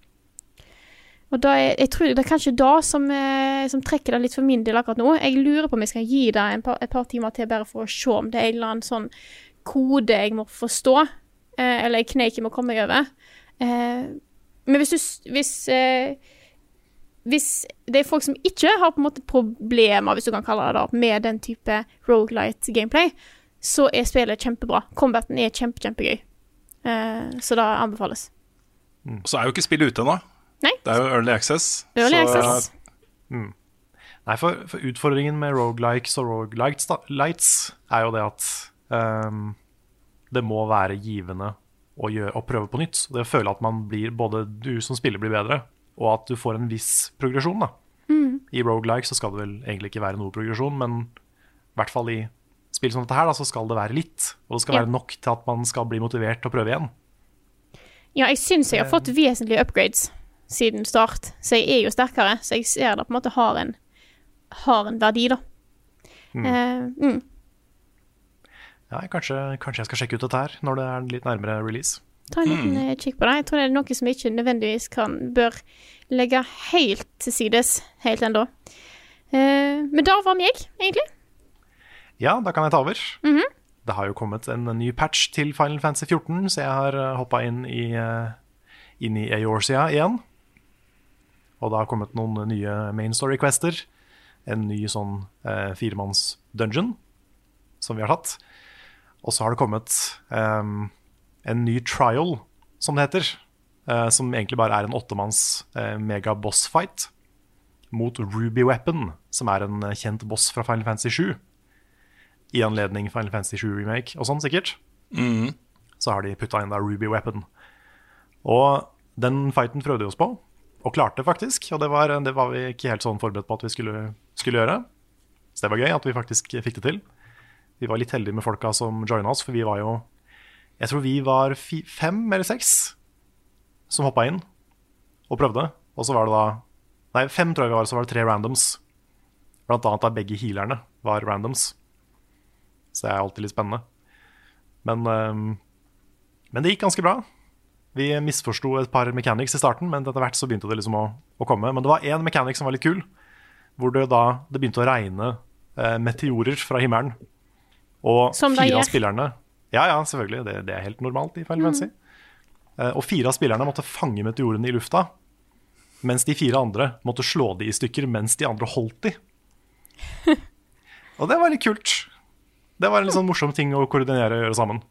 Og da er, jeg tror det er kanskje da som, eh, som trekker det litt for min del akkurat nå. Jeg lurer på om jeg skal gi det par, et par timer til bare for å se om det er en eller annen sånn kode jeg må forstå, eh, eller en kneik jeg må komme meg over. Eh, men hvis du hvis, eh, hvis det er folk som ikke har på en måte problemer, hvis du kan kalle det det, med den type rogelight gameplay, så er spillet kjempebra. Combaten er kjempe, kjempegøy. Eh, så det anbefales. Mm. så er jo ikke spillet ute ennå. Nei. Det er jo early access. Early så, access. Nei, for, for utfordringen med rogelikes og rogelights lights er jo det at um, det må være givende å, gjøre, å prøve på nytt. Det å føle at man blir, både du som spiller blir bedre, og at du får en viss progresjon. da. I rogelikes så skal det vel egentlig ikke være noe progresjon, men i hvert fall i spill som dette her, da, så skal det være litt. Og det skal Ja. være nok til at man skal bli motivert til å prøve igjen. Ja, jeg syns jeg har fått vesentlige upgrades siden start, så jeg er jo sterkere. Så jeg ser det på en måte har en, har en verdi, da. Eh, mm. Ja, kanskje, kanskje jeg skal sjekke ut dette her når det er litt nærmere release. Ta en liten mm. kikk på det. Jeg tror det er noe som ikke nødvendigvis kan, bør legge helt til sides helt ennå. Uh, men da var meg, egentlig. Ja, da kan jeg ta over. Det har jo kommet en ny patch til Final Fantasy 14, så jeg har hoppa inn i, eh, inn i Eorzea igjen. Og det har kommet noen nye main story quester. En ny sånn eh, firemanns dungeon som vi har tatt. Og så har det kommet eh, en ny trial, som det heter. eh, som egentlig bare er en åttemanns eh, mega boss fight mot Ruby Weapon, som er en eh, kjent boss fra Final Fantasy 7 i anledning Final Fantasy 7 Remake og sånn, sikkert. Så har de putta inn da Ruby Weapon. Og den fighten prøvde vi oss på, og klarte faktisk. Og det var, det var vi ikke helt sånn forberedt på at vi skulle, skulle gjøre. Så det var gøy at vi faktisk fikk det til. Vi var litt heldige med folka som joina oss, for vi var jo Jeg tror vi var fi, fem eller seks som hoppa inn og prøvde. Og så var det da Nei, fem tror jeg vi var, så var det tre randoms. Blant annet da begge healerne var randoms. Så det er alltid litt spennende. Men, ehm, men det gikk ganske bra. Vi misforsto et par mechanics i starten, men etter hvert så begynte det liksom å, å komme. Men det var én mechanic som var litt kul, hvor det da det begynte å regne eh, meteorer fra himmelen. Og Som fire av spillerne Ja, ja, selvfølgelig. Det, det er helt normalt i Final Fantasy. Eh, og fire av spillerne måtte fange meteorene i lufta, mens de fire andre måtte slå de i stykker mens de andre holdt de. og det var litt kult. Det var en litt sånn morsom ting å koordinere og gjøre sammen.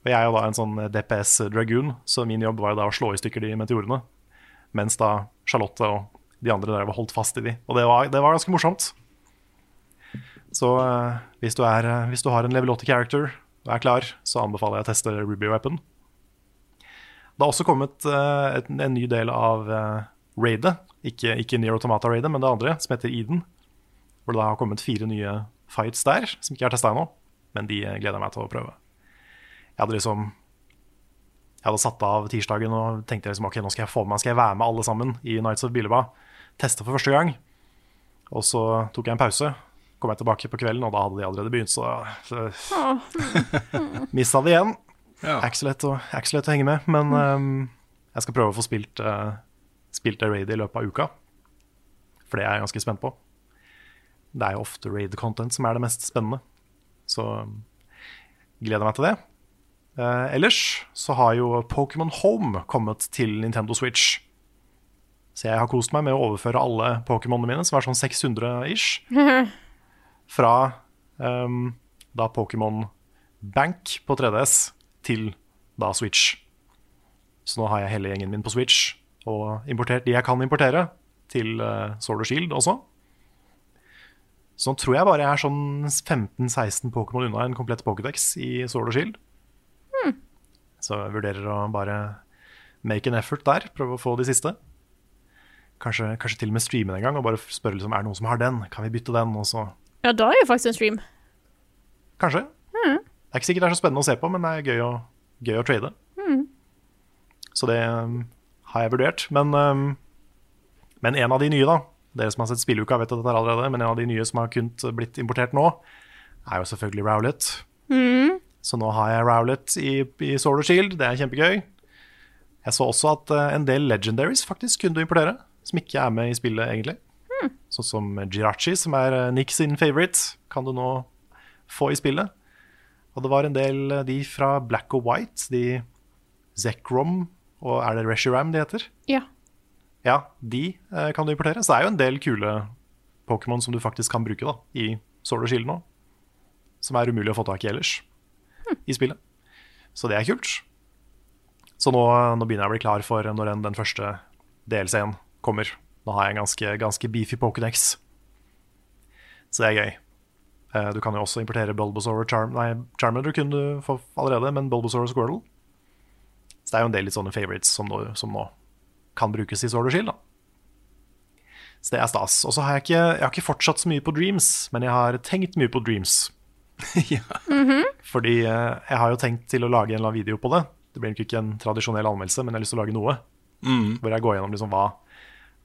Og jeg er jo da en sånn DPS Dragoon, så min jobb var jo da å slå i stykker de meteorene. Mens da Charlotte og de andre der var holdt fast i de. Og det var, det var ganske morsomt. Så uh, hvis, du er, eh, hvis du har en level 80 character og er klar, så anbefaler jeg å teste Ruby Weapon. Det har også kommet uh, et, en ny del av raidet. Ikke, ikke Near Automata-raidet, men det andre, som heter Eden. Hvor det da har kommet fire nye fights der, som ikke er testa ennå. Men de eh, gleder jeg meg til å prøve. Jeg hadde liksom Jeg hadde satt av tirsdagen og tenkte liksom, ok, nå skal jeg få med meg, skal jeg være med alle sammen i Nights of Billeba. Teste for første gang. Og så tok jeg en pause. Kom jeg tilbake på kvelden, og da hadde de allerede begynt, så, så Mista det igjen. Ja. Er ikke så lett å, henge med, men ehm, jeg skal prøve å få spilt, uh, spilt det raidet i løpet av uka. For det er jeg ganske spent på. Det er jo ofte raid-content som er det mest spennende. Så gleder gleder meg til det. Eh, ellers så har jo Pokémon Home kommet til Nintendo Switch. Så jeg har kost meg med å overføre alle Pokémonene mine, som er sånn 600 ish, fra um, da Pokémon Bank på 3DS til da Switch. Så nå har jeg hele gjengen min på Switch, og importert de jeg kan importere, til uh, Sword og Shield også. Så nå tror jeg bare jeg er sånn 15-16 Pokémon unna en komplett Pokédex i Sword og Shield. Så jeg vurderer å bare make an effort der, prøve å få de siste. Kanskje, kanskje til og med streame den en gang og bare spørre liksom, er det noen som har den. Kan vi bytte den? Og så Ja, da er jo faktisk en stream. Kanskje. Det er ikke sikkert det er så spennende å se på, men det er gøy å, gøy å trade. Så det um, har jeg vurdert. Men, um, men en av de nye, da Dere som har sett spilluka, vet dette allerede, men en av de nye som har kunnet blitt importert nå, er jo selvfølgelig Rowlet. Så nå har jeg Rowlet i, i Sword og Shield. Det er kjempegøy. Jeg så også at uh, en del legendaries faktisk kunne du importere, som ikke er med i spillet, egentlig. Sånn som Jirachi, som er uh, Nick sin favorite, kan du nå få i spillet. Og det var en del uh, de fra Black og White, de Zekrom og er det Reshiram de heter? Ja. Ja, de eh, kan du importere. Så det er jo en del kule Pokémon som du faktisk kan bruke da, i Sword og Shield nå. Som er umulig å få tak i ellers i spillet. Så det er kult. Så nå, nå begynner jeg å bli klar for når den, den første DLC-en kommer. Nå har jeg en ganske, ganske beefy Pokédex. Så det er gøy. Eh, du kan jo også importere Bulbasaur og Charm Nei, Charmander kunne du få allerede, men Bulbasaur og Squirtle Så det er jo en del litt sånne favorites som nå, som nå kan brukes i Sword og Shield. Da. Så det er stas. Og så har jeg ikke, jeg har ikke fortsatt så mye på Dreams, men jeg har tenkt mye på Dreams. Fordi eh, jeg har jo tenkt til å lage en eller annen video på det. Det blir nok ikke en tradisjonell anmeldelse, men jeg har lyst til å lage noe. Hvor jeg går gjennom liksom hva,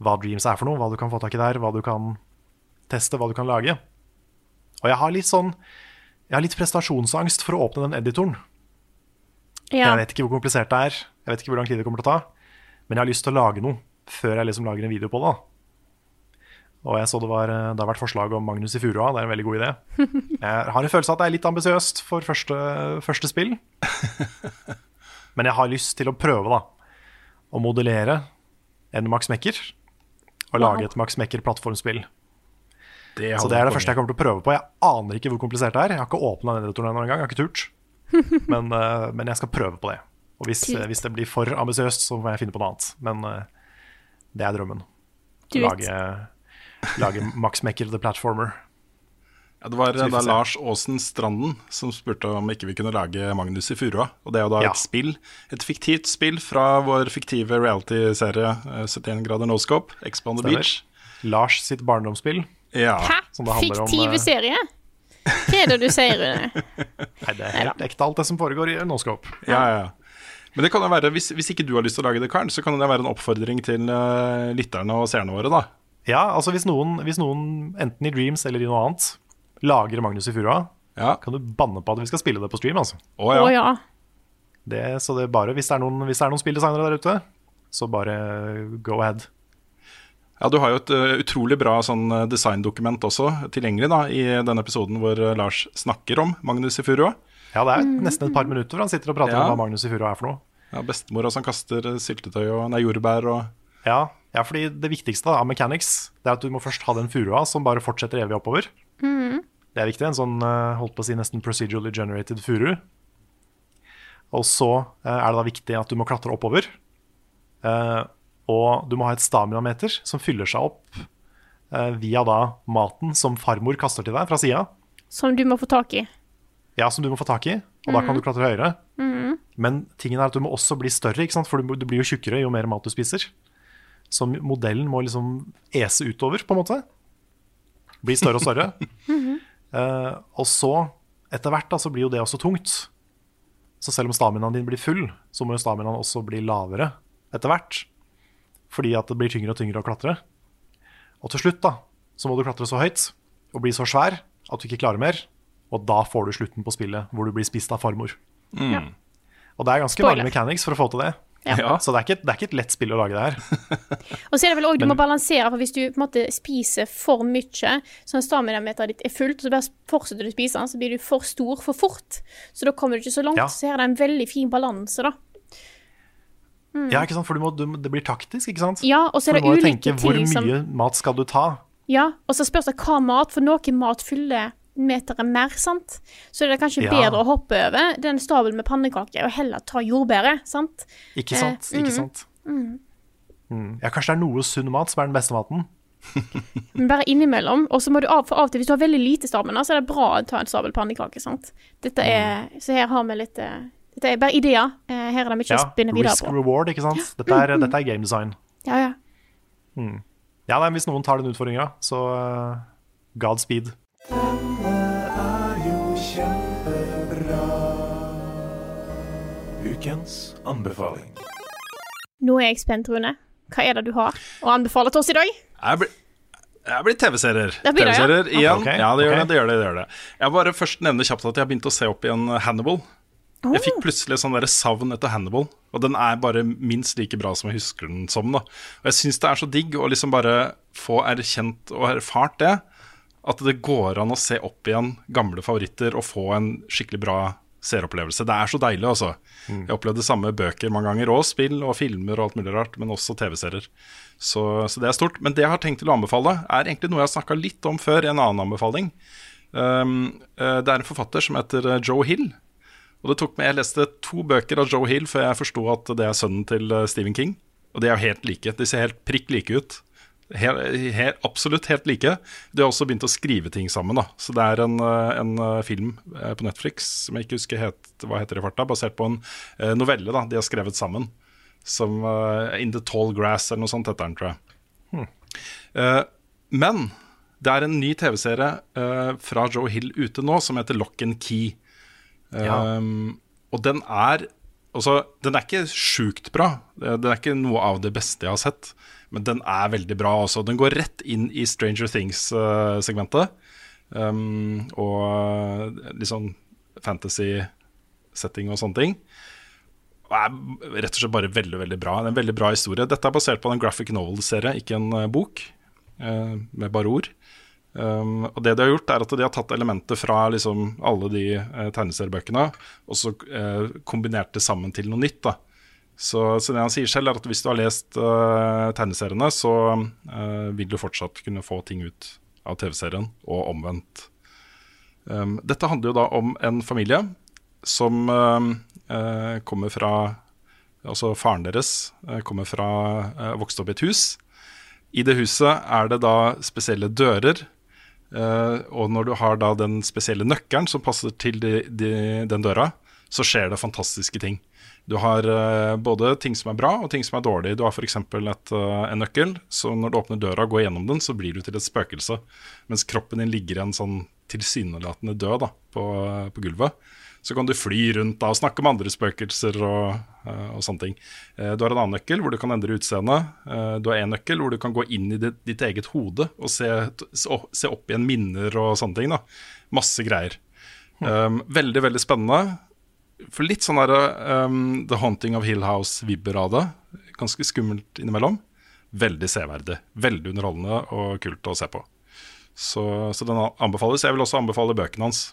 hva Dreams er for noe, hva du kan få tak i der, hva du kan teste, hva du kan lage. Og jeg har litt sånn Jeg har litt prestasjonsangst for å åpne den editoren. Ja. Jeg vet ikke hvor komplisert det er, jeg vet ikke hvor lang tid det kommer til å ta, men jeg har lyst til å lage noe før jeg liksom lager en video på det. da. Og jeg så det, var, det har vært forslag om Magnus i Furua, det er en veldig god idé. Jeg har en følelse av at det er litt ambisiøst for første, første spill. Men jeg har lyst til å prøve, da. Å modellere en Max Mekker. Og lage et Max Mekker-plattformspill. Så det er det første jeg kommer til å prøve på. Jeg aner ikke hvor komplisert det er. Jeg har ikke åpna den editoren ennå engang. Jeg har ikke turt. Men, eh, men jeg skal prøve på det. Og hvis, hvis det blir for ambisiøst, så må jeg finne på noe annet. Men eh, det er drømmen. Du vet. Lage, lage Max Mekker the Platformer. Ja, det var da. Lars Aasen Stranden som spurte om ikke vi kunne lage Magnus i Furua. Og det er jo da Ja. et spill, et fiktivt spill fra vår fiktive reality-serie eh, 71 grader Noscope, scope, on the beach. Lars sitt barndomsspill. Ja. Hæ? Fiktive om, eh, serie? Hva er det du sier, Rune? Nei, det er helt ekte, alt det som foregår i Noscope. ja, ja, ja. Men det kan jo være, hvis, hvis ikke du har lyst til å lage det, Karen, så kan det være en oppfordring til uh, lytterne og seerne våre, da. Ja, altså hvis noen, hvis noen enten i Dreams eller i noe annet lager Magnus i Furua, Ja. kan du banne på at vi skal spille det på stream, altså. Å Å ja. ja. Det, så det er bare, hvis det er noen, hvis det er noen spilldesignere der ute, så bare go ahead. Ja, Du har jo et uh, utrolig bra sånn eh, designdokument også tilgjengelig da, i denne episoden hvor eh, Lars snakker om Magnus i Furua. Ja, det er nesten et par minutter hvor han sitter og prater Ja. om hva Magnus i Furua er for noe. Ja, Bestemora som kaster syltetøy og nei, jordbær og Ja, ja, fordi det viktigste da, av mechanics Det er at du må først ha den furua som bare fortsetter evig oppover. Det er viktig. En sånn eh, holdt på å si nesten procedurally generated furu. Og så eh, er det da viktig at du må klatre oppover. Eh, og du må ha et staminameter som fyller seg opp via da maten som farmor kaster til deg fra sida. Som du må få tak i. Ja, som du må få tak i, og da kan du klatre høyere. Men tingen er at du må også bli større, for du, du blir jo tjukkere jo mer mat du spiser. Så modellen må liksom ese utover, på en måte. Bli større og større. uh, og så, etter hvert, da, så blir jo det også tungt. Så selv om staminaen din blir full, så må jo staminaen også bli lavere etter hvert. Fordi at det blir tyngre og tyngre å klatre. Og til slutt da, så må du klatre så høyt og bli så svær at du ikke klarer mer. Og da får du slutten på spillet hvor du blir spist av farmor. Og det er ganske Spoiler. mange mechanics for å få til det. Ja. Så det er, ikke, det er ikke et lett spill å lage det her. Og så er det vel også, du må balansere, for hvis du på en måte spiser for mye, sånn staminameteret ditt er fullt, og så bare fortsetter du å spise den, så blir du for stor for fort. Så da kommer du ikke så langt. Ja. Så her er det en veldig fin balanse, da. Ja, ikke sant? For du må, du, det blir taktisk, ikke sant? Ja, og så er det ulike ting som du må jo tenke hvor mye som mat skal du ta. Ja, og så spørs det hva mat, for noe mat fyller meteret mer, sant. Så det er det kanskje Ja. bedre å hoppe over den stabelen med pannekaker og heller ta jordbæret, sant. Ikke sant? Ikke sant? Mm. Ja, kanskje det er noe sunn mat som er den beste maten. Men bare innimellom. Og så må du av, for av og til, hvis du har veldig lite stamina, så er det bra å ta en stabel pannekaker, sant. Dette er, Så her har vi litt eh, Dette er bare ideer. Eh, Her er det mye Ja, å spinne videre risk på. reward, ikke sant? Dette er, dette er game design. Ja, ja. Ja, nei, Hvis noen tar den utfordringa, så uh, godspeed. Ukens anbefaling. Nå er jeg spent, Rune. Hva er det du har å anbefale til oss i dag? Jeg blir, jeg blir TV-serier. Det blir det, ja. TV-serier igjen. Okay, Ja, det gjør okay. det. det gjør det, det gjør det. Jeg bare først nevner kjapt at jeg har begynt å se opp igjen Hannibal. Jeg fikk plutselig sånn der savn etter Hannibal, og den er bare minst like bra som jeg husker den som. da Og jeg syns det er så digg å liksom bare få erkjent og erfart det. At det går an å se opp igjen gamle favoritter og få en skikkelig bra seeropplevelse. Det er så deilig, altså. Jeg opplevde samme bøker mange ganger, og spill og filmer og alt mulig rart, men også TV-serier. Så, så det er stort. Men det jeg har tenkt til å anbefale, er egentlig noe jeg har snakka litt om før en annen anbefaling. Um, eh, det er en forfatter som heter eh, Joe Hill. Og det tok meg, Jeg leste to bøker av Joe Hill før jeg forsto at det er sønnen til eh, Stephen King. Og de er jo helt like. De ser helt prikk like ut. Helt, helt, absolutt helt like. De har også begynt å skrive ting sammen. da Så det er en, eh, en eh, film eh, på Netflix som jeg ikke husker het, hva heter i farta, basert på en novelle da de har skrevet sammen. Som uh, In the Tall Grass eller noe sånt heter den, tror jeg. Eh, men det er en ny TV-serie uh, fra Joe Hill ute nå som heter Lock and Key. Ja. Um, og den er Altså, den er ikke sjukt bra. Den er ikke noe av det beste jeg har sett. Men den er veldig bra også. Den går rett inn i Stranger Things-segmentet. Um, og litt sånn fantasy-setting og sånne ting. Og er rett og slett bare veldig veldig bra. Det er en veldig bra historie. Dette er basert på en graphic novel-serie, ikke en eh, bok, uh, med bare ord. Um, og det de har gjort, er at de har tatt elementer fra liksom, alle de uh, tegneseriebøkene og så uh, kombinert det sammen til noe nytt. da. Så, så det han sier selv, er at hvis du har lest uh, tegneseriene, så uh, vil du fortsatt kunne få ting ut av TV-serien, og omvendt. Um, dette handler jo da om en familie som uh, kommer fra Altså faren deres kommer fra uh, vokste opp i et hus. I det huset er det da spesielle dører. og når du har da den spesielle nøkkelen som passer til de, de, den døra, så skjer det fantastiske ting. Du har eh, både ting som er bra og ting som er dårlig. Du har f.eks. Uh, en nøkkel, så når du åpner døra og går gjennom den, så blir du til et spøkelse. Mens kroppen din ligger i en sånn tilsynelatende død da, på, på gulvet. Så kan du fly rundt da og snakke med andre spøkelser og, eh, og sånne ting. Eh, du har en annen nøkkel hvor du kan endre utseendet. Eh, du har en nøkkel hvor du kan gå inn i ditt, ditt eget hode og se, se opp igjen minner og sånne ting. da. Masse greier. Um, veldig, veldig spennende. For litt sånn der um, The Haunting of Hill House-vibber av det. Ganske skummelt innimellom. Veldig severdig. Veldig underholdende og kult å se på. Så, så den anbefales. Jeg vil også anbefale bøkene hans.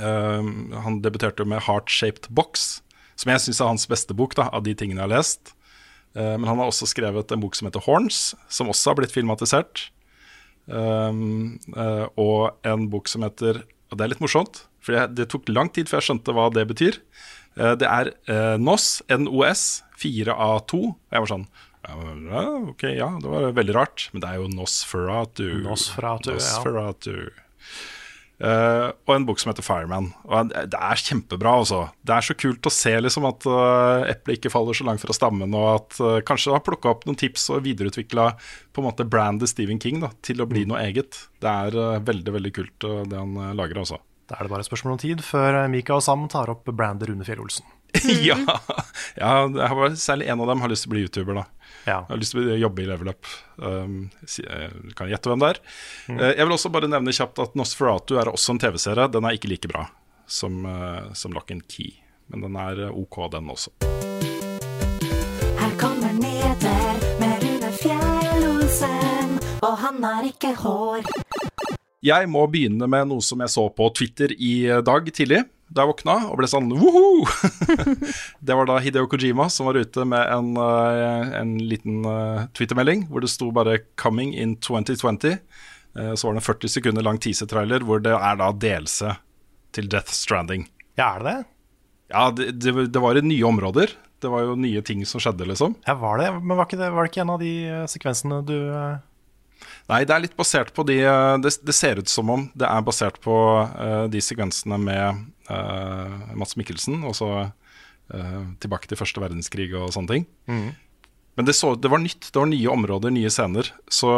Um, han debuterte med Heart Shaped Box, som jeg syns er hans beste bok da, av de tingene jeg har lest. Uh, men han har også skrevet en bok som heter Horns, som også har blitt filmatisert. Um, uh, og en bok som heter Og det er litt morsomt, for jeg, det tok lang tid før jeg skjønte hva det betyr. Uh, det er uh, NOS, NOS 4A2. Og jeg var sånn ja, Ok, ja, det var veldig rart, men det er jo Nosferatu. Nosferatu, ja. Uh, Eh, og en bok som heter Fireman. Og det er kjempebra, altså. Det er så kult å se liksom at uh, eplet ikke faller så langt fra stammen, og at uh, kanskje har plukka opp noen tips og videreutvikla brandet Stephen King da, til å bli noe eget. Det er uh, veldig veldig kult det han lager, altså. Da er det bare et spørsmål om tid før Mika og Sam tar opp brandet Rune Fjell-Olsen. ja, ja bare, særlig en av dem har lyst til å bli YouTuber, da. Ja. Jeg har lyst til å jobbe i Level Up. Um, eh, kan jeg gjette hvem det er? Eh, jeg vil også bare nevne kjapt at Nosferatu er også en TV-serie. Den er ikke like bra som, eh, som Lock and Key, men den er eh, OK, den også. Her kommer nyheter med Rune Fjell-Olsen, og han har ikke hår. Jeg må begynne med noe som jeg så på Twitter i eh, dag tidlig. Da jeg våkna og ble sånn woho! det var da Hideo Kojima som var ute med en, eh, en liten eh, Twitter-melding hvor det sto bare 'Coming in 2020'. Eh, Så var det en 40 sekunder lang teaser-trailer hvor det er da delelse til Death Stranding. Ja, er det det? Ja, det, det, det var i nye områder. Det var jo nye ting som skjedde, liksom. Ja, var det? Men var, ikke det, var det ikke en av de sekvensene du Nei, det er litt basert på de Det, det ser ut som om det er basert på uh, de sekvensene med uh, Mats Mikkelsen, og så uh, tilbake til første verdenskrig og sånne ting. Men det, så, det var nytt. Det var nye områder, nye scener. Så,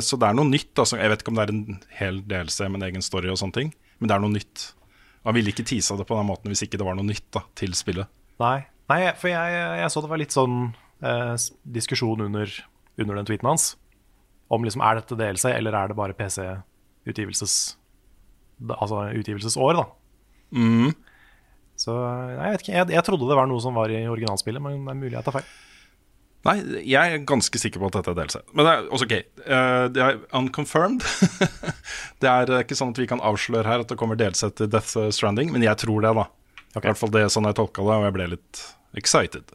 så det er noe nytt. Altså, jeg vet ikke om det er en hel DLC med en egen story og sånne ting, men det er noe nytt. Han ville ikke teasa det på den måten hvis ikke det var noe nytt da, til spillet. Nei, Nei for jeg, jeg så det var litt sånn eh, diskusjon under, under den tweeten hans. Om liksom, er dette DLC, eller er det bare PC-utgivelses da- Altså utgivelsesår, da. Mm. Så nei, jeg vet ikke. Jeg, jeg trodde det var noe som var i originalspillet, men det er mulig jeg tar feil. Nei, jeg er ganske sikker på at dette er DLC. Men det er også ok. Uh, det er unconfirmed. det er ikke sånn at vi kan avsløre her at det kommer DLC til Death Stranding, men jeg tror det, da. I hvert fall det er sånn jeg tolka det, og jeg ble litt excited.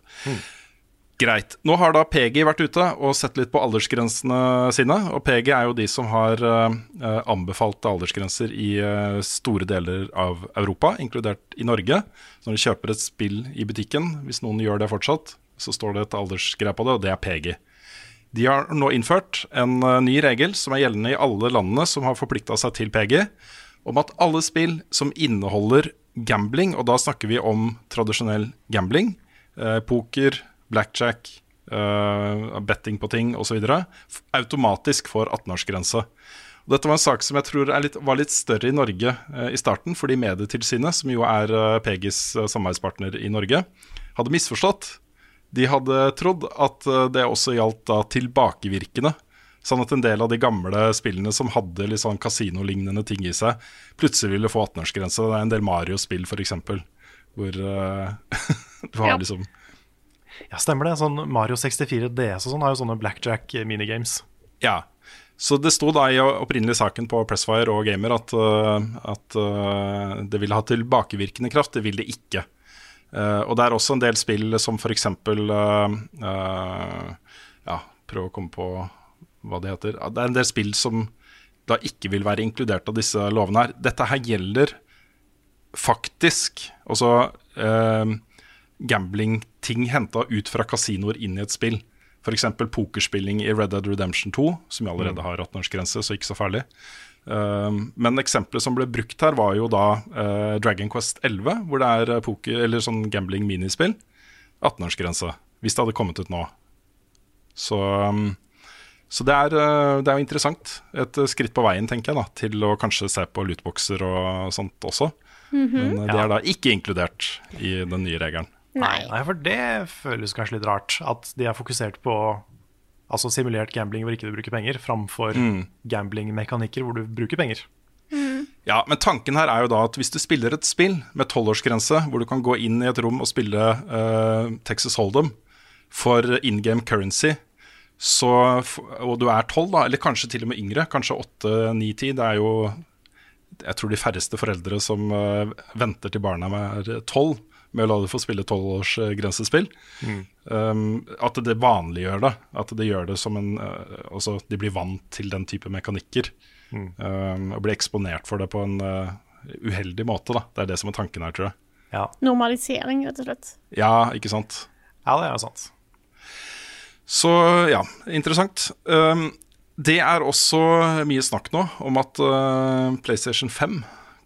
Greit. Nå har da PG vært ute og sett litt på aldersgrensene sine. Og PG er jo de som har uh, anbefalte aldersgrenser i uh, store deler av Europa, inkludert i Norge. Så når du kjøper et spill i butikken, hvis noen gjør det fortsatt, så står det et aldersgreie på det, og det er PG. De har nå innført en uh, ny regel som er gjeldende i alle landene som har forplikta seg til PG, om at alle spill som inneholder gambling, og da snakker vi om tradisjonell gambling, poker, blackjack, uh, betting på ting osv., automatisk får 18-årsgrense. Dette var en sak som jeg tror er litt, var litt større i Norge eh, i starten, fordi Medietilsynet, som jo er eh, Pegis eh, samarbeidspartner i Norge, hadde misforstått. De hadde trodd at eh, det også gjaldt da tilbakevirkende. Sånn at en del av de gamle spillene som hadde litt sånn kasinolignende ting i seg, plutselig ville få 18-årsgrense. Det er en del Mario-spill, f.eks., hvor eh, du har Ja. liksom Ja, stemmer det. Sånn Mario 64 DS og sånn har jo sånne blackjack minigames. Ja. Så det sto da i opprinnelig saken på Pressfire og Gamer at, øh, at øh, det ville ha tilbakevirkende kraft. Det vil det ikke. Eh, og det er også en del spill som øh, Ja, prøv å komme på hva det heter. Det er en del spill som da ikke vil være inkludert av disse lovene her. Dette her gjelder faktisk altså eh, gambling-ting henta ut fra kasinoer inn i et spill. F.eks. pokerspilling i Red Dead Redemption 2, som allerede har 18-årsgrense, så ikke så farlig. Um, men eksempelet som ble brukt her, var jo da eh, Dragon Quest 11, hvor det er eh, poker, eller sånn gambling-minispill. 18-årsgrense, hvis det hadde kommet ut nå. Så, um, så det, er, eh, det er jo interessant. Et skritt på veien, tenker jeg, da, til å kanskje se på lootboxer og sånt også. Men eh, det er da ikke inkludert i den nye regelen. Nei. Nei, for det føles kanskje litt rart. At de er fokusert på altså simulert gambling hvor ikke du bruker penger, framfor mm. gamblingmekanikker hvor du bruker penger. Ja, men tanken her er jo da at hvis du spiller et spill med tolvårsgrense, hvor du kan gå inn i et rom og spille uh, Texas Hold'em for in game currency, så, og du er tolv, da, eller kanskje til og med yngre, kanskje åtte, ni, ti, det er jo jeg tror de færreste foreldre som uh, venter til barna er tolv med å la det få spille tolvårsgrensespill. Um, at det vanliggjør det. At det gjør det som en uh, Altså, de blir vant til den type mekanikker. Um, og blir eksponert for det på en uh, uheldig måte, da. Det er det som er tanken her, tror jeg. Ja, Normalisering, rett og slett. Ja, ikke sant. ja det er jo sant. Så ja, interessant. Um, det er også mye snakk nå om at uh, PlayStation 5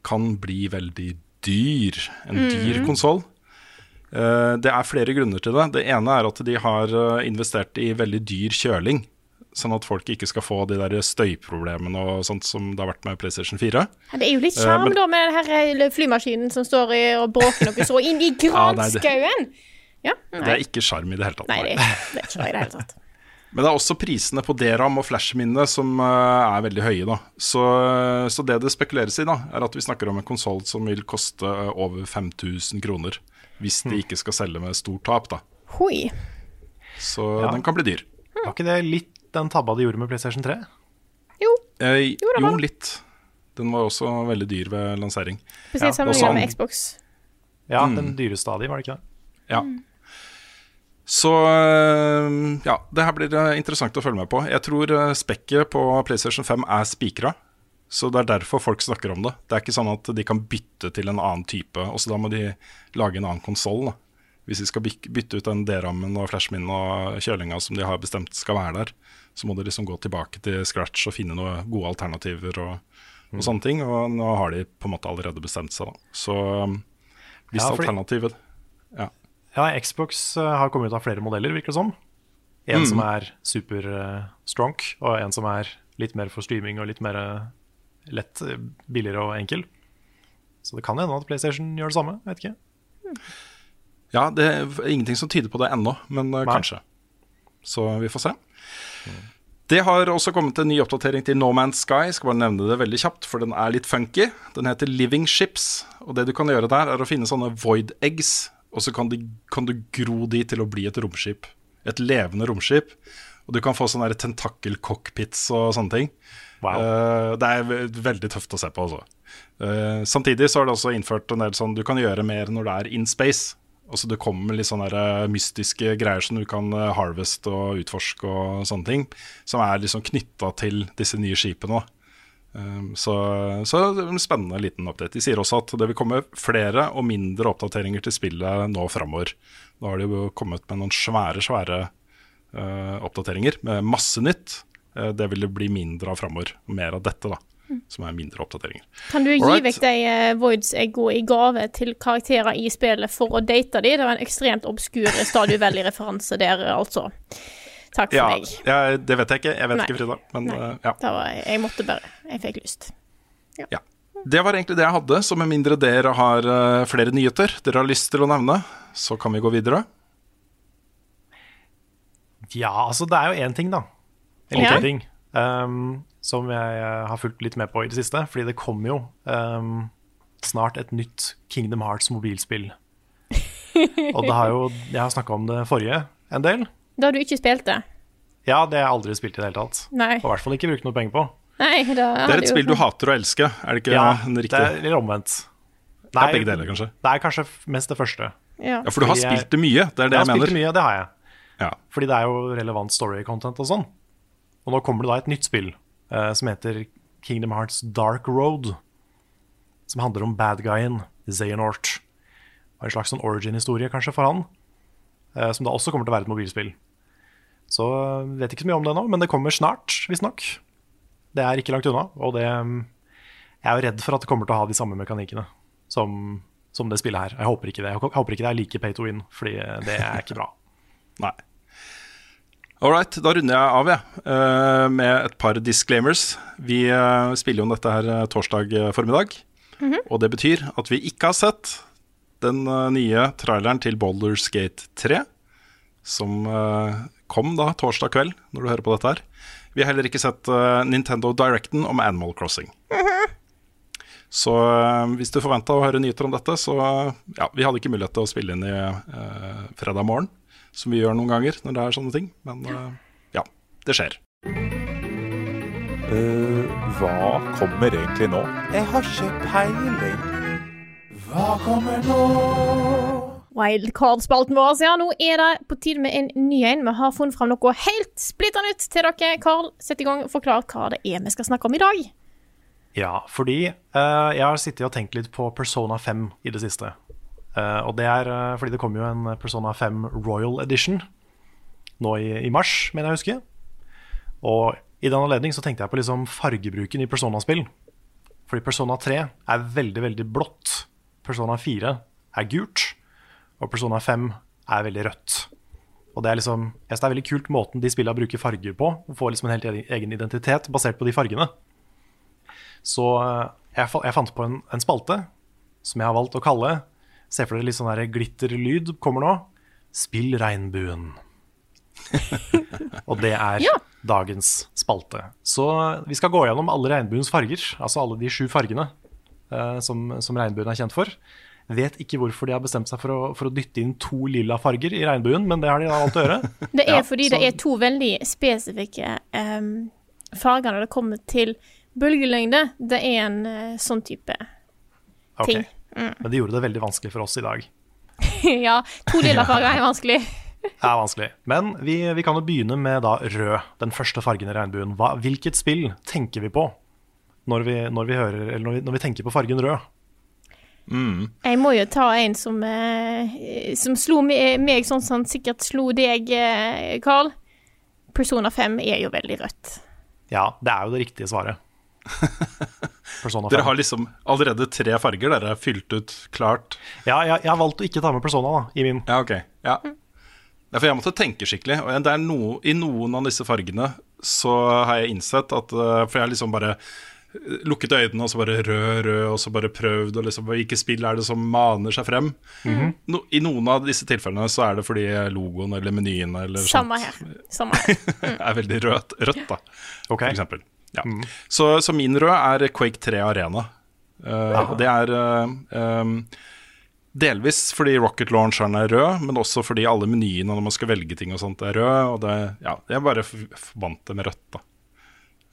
kan bli veldig dyr. En dyr konsoll. Uh, det er flere grunner til det. Det ene er at de har uh, investert i veldig dyr kjøling. Sånn at folk ikke skal få de der støyproblemene og sånt som det har vært med PlayStation 4. Ja, det er jo litt Eh, sjarm men- da med den her eh, flymaskinen som står i og bråker noe så inn i granskauen. Ja, Det er ikke sjarm i det hele tatt. Nei, det, det er ikke i det hele tatt. Men det er også prisene på DRAM og flashminne som eh, er veldig høye. da så, så det det spekuleres i, da er at vi snakker om en konsoll som vil koste eh, over 5000 kroner. Hvis de ikke skal selge med stort tap. da Hoi. Så Ja. den kan bli dyr. Var ikke det litt den tabba de gjorde med PlayStation 3? Jo, Eh, Jo, jo, litt. Den var også veldig dyr ved lansering. spesielt Ja, sammenlignet og med sånn. Xbox. Ja, Mm. den dyreste av de, var det ikke det? Ja. Så eh, ja, det her blir eh, interessant å følge med på. Jeg tror eh, spekket på PlayStation 5 er spikra. Så det er derfor folk snakker om det. Det er ikke sånn at de kan bytte til en annen type. Og så da må de lage en annen konsoll. Hvis de skal bytte ut den D-rammen og flashminnen og kjølinga som de har bestemt skal være der, så må de liksom gå tilbake til scratch og finne noen gode alternativer og, og sånne ting. Og nå har de på en måte allerede bestemt seg, da. Så um, hvis Ja, fordi- alternativet Ja. Ja, Xbox eh, har kommet ut av flere modeller, virker det som. En Mm. som er super strong, stronk, og en som er litt mer for streaming og litt mer eh, lett, eh, billigere og enkel. Så det kan hende at PlayStation gjør det samme. vet ikke. Ja, det er ingenting som tyder på det ennå, men eh, Nei. kanskje. Så vi får se. Det har også kommet en ny oppdatering til No Man's Sky. Jeg skal bare nevne det veldig kjapt, for den er litt funky. Den heter Living Ships. Og det du kan gjøre der, er å finne sånne void eggs, og så kan, de, kan du gro de til å bli et romskip. Et levende romskip. Og du kan få sånne tentakkelcockpits og sånne ting. Wow. Eh, det er veldig tøft å se på, altså. Eh, samtidig så er det også innført en del sånn Du kan gjøre mer når det er in space. Altså Det kommer litt sånne eh, mystiske greier som du kan harvest og utforske og sånne ting. Som er liksom knytta til disse nye skipene. Så, så det er en spennende liten update. De sier også at det vil komme flere og mindre oppdateringer til spillet nå framover. Nå har de jo kommet med noen svære, svære oppdateringer med masse nytt. Eh, det vil det bli mindre av framover. Mer av dette, da. som er mindre oppdateringer. Kan du gi vekk de uh, Voids Ego i gave til karakterer i spillet for å date de? Det var en ekstremt obskur Stadio Valley-referanse der, altså. Takk for Ja, meg. Ja, det vet jeg ikke. Jeg vet Nei. ikke, Frida. Men Nei. eh, ja. Det var, jeg måtte bare. Jeg fikk lyst. ja. Det var egentlig det jeg hadde. Så med mindre dere har uh, flere nyheter dere har lyst til å nevne, så kan vi gå videre. Ja, altså det er jo én ting, da. Eller Ja. ikke ting. um, som jeg eh, har fulgt litt med på i det siste. Fordi det kommer jo um, snart et nytt Kingdom Hearts mobilspill. Og det har jo Jeg har snakka om det forrige en del. Da har du ikke spilt det? Ja, det har jeg aldri spilt i det hele tatt. Nei. Og i hvert fall ikke brukt noe penger på. Nei, da Det er et spill du hater å elske, er det ikke Ja, en det er litt omvendt. Ja, begge deler, kanskje. Det er kanskje mest det første. Ja. Ja, for du har jeg- spilt det mye, det er det jeg jeg, mener. det mye, det har jeg. Ja. Fordi det er jo relevant story-content og sånn. Og nå kommer det da et nytt spill eh, som heter Kingdom Hearts Dark Road. Som handler om bad guyen. Og En slags sånn origin-historie kanskje for han. eh, som da også kommer til å være et mobilspill. Så eh, vet ikke så mye om det nå, men det kommer snart, visstnok. Det er ikke langt unna. Og det mm, Jeg er jo redd for at det kommer til å ha de samme mekanikkene som, som det spillet her. Jeg håper ikke det. Jeg håper ikke det er like pay to win, fordi det er ikke bra. Nei. All right, da runder jeg av, jeg, ja. med et par disclaimers. Vi eh, spiller jo dette her torsdag torsdag mm formiddag. Og det betyr at vi ikke har sett den eh, nye traileren til Boulders Gate 3, som eh, kom da torsdag kveld, når du hører på dette her. Vi har heller ikke sett eh, Nintendo Directen om Animal Crossing. Så eh, hvis du forventa å høre nyheter om dette, så ja, vi hadde ikke mulighet til å spille inn i eh, fredag morgen, som vi gjør noen ganger når det er sånne ting. Men eh, ja, det skjer. hva kommer egentlig nå? Jeg har ikke peiling. Hva kommer nå? Wildcard-spalten vår. Så ja, nå er det på tide med en ny en. Vi har funnet fram noe helt splitter nytt til dere. Carl, sett i gang og forklar hva det er vi skal snakke om i dag. Ja, fordi uh, jeg har sittet og tenkt litt på Persona 5 i det siste. Eh, og det er eh, fordi det kom jo en Persona 5 Royal Edition nå i, i mars, mener jeg å huske. Og i den anledning så tenkte jeg på liksom fargebruken i Persona-spill. Fordi Persona 3 er veldig, veldig blått. Persona 4 er gult. Og Persona 5 er veldig rødt. Og det er liksom, jeg synes det er veldig kult måten de spillene bruker farger på. Og får liksom en helt egen identitet basert på de fargene. Så eh, jeg fant på en, en spalte som jeg har valgt å kalle Se for dere litt sånn der glitterlyd kommer nå. Spill regnbuen. og det er Ja. dagens spalte. Så vi skal gå gjennom alle regnbuens farger, altså alle de sju fargene uh, som, som regnbuen er kjent for. Vet ikke hvorfor de har bestemt seg for å, for å dytte inn to lilla farger i regnbuen, men det har de da valgt å gjøre. Det er Ja, fordi så- det er to veldig spesifikke um, farger når det kommer til bølgelengde. Det er en uh, sånn type ting. ting. Mm. Men det gjorde det veldig vanskelig for oss i dag. ja, to lilla farger er vanskelig. Det er vanskelig. Men vi, vi kan jo begynne med da rød, den første fargen i regnbuen. Hva, hvilket spill tenker vi på når vi, når vi, hører, eller når vi, når vi tenker på fargen rød? Jeg må jo ta en som, eh, som slo meg, meg sånn som han sikkert slo deg, eh, Carl. Persona 5 er jo veldig rødt. Ja, det er jo det riktige svaret. Persona 5. Dere har liksom allerede tre farger dere har fylt ut klart. Ja, jeg, jeg har valgt å ikke ta med Persona da, i min. Ja, ok. Ja. Ja, for jeg måtte tenke skikkelig. Og det er no, I noen av disse fargene så har jeg innsett at eh, For jeg har liksom bare eh, lukket øynene og så bare rød, rød, og så bare prøvd og liksom Hvilke spill er det som maner seg frem? Mhm. no, I noen av disse tilfellene så er det fordi logoen eller menyen eller Samme sånt her. Samme her. er veldig rødt, rødt da, okay. for eksempel. Ja. Så, så min rød er Quake 3 Arena. Uh, det er uh, um, delvis fordi rocket launcheren er rød, men også fordi alle menyene når man skal velge ting og sånt er rød. Og det, ja, jeg bare forbandt det med rødt, da.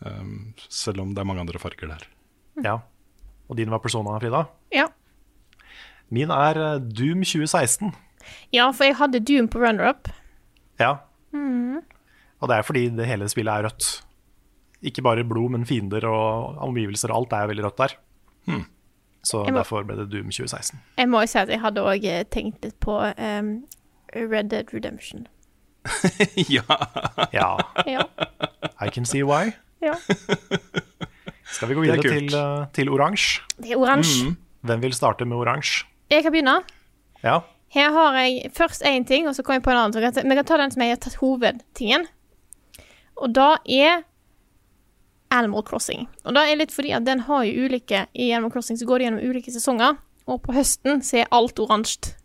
Um, selv om det er mange andre farger der. Ja. Og din var Persona, Frida? Ja. Min er Doom 2016. ja, for jeg hadde Doom på runner-up. Ja. Og det er fordi det hele spillet er rødt. Ikke bare blod, men fiender og omgivelser og alt er veldig rødt der. Så må- derfor ble det Doom 2016. Jeg må jo si at jeg hadde òg tenkt litt på um, Red Dead Redemption. ja. Ja, Ja. I can see why. ja. Skal vi gå er videre til, eh, til oransje? Det er oransje. Hvem vil starte med oransje? Jeg kan begynne. Ja. Her har jeg først én ting, og så kommer jeg på en annen. Vi kan ta den som jeg har tatt hovedtingen. Og da er Animal Crossing. Og da er litt fordi at den har jo ulike I Animal Crossing så går det gjennom ulike sesonger, og på høsten så er alt oransje.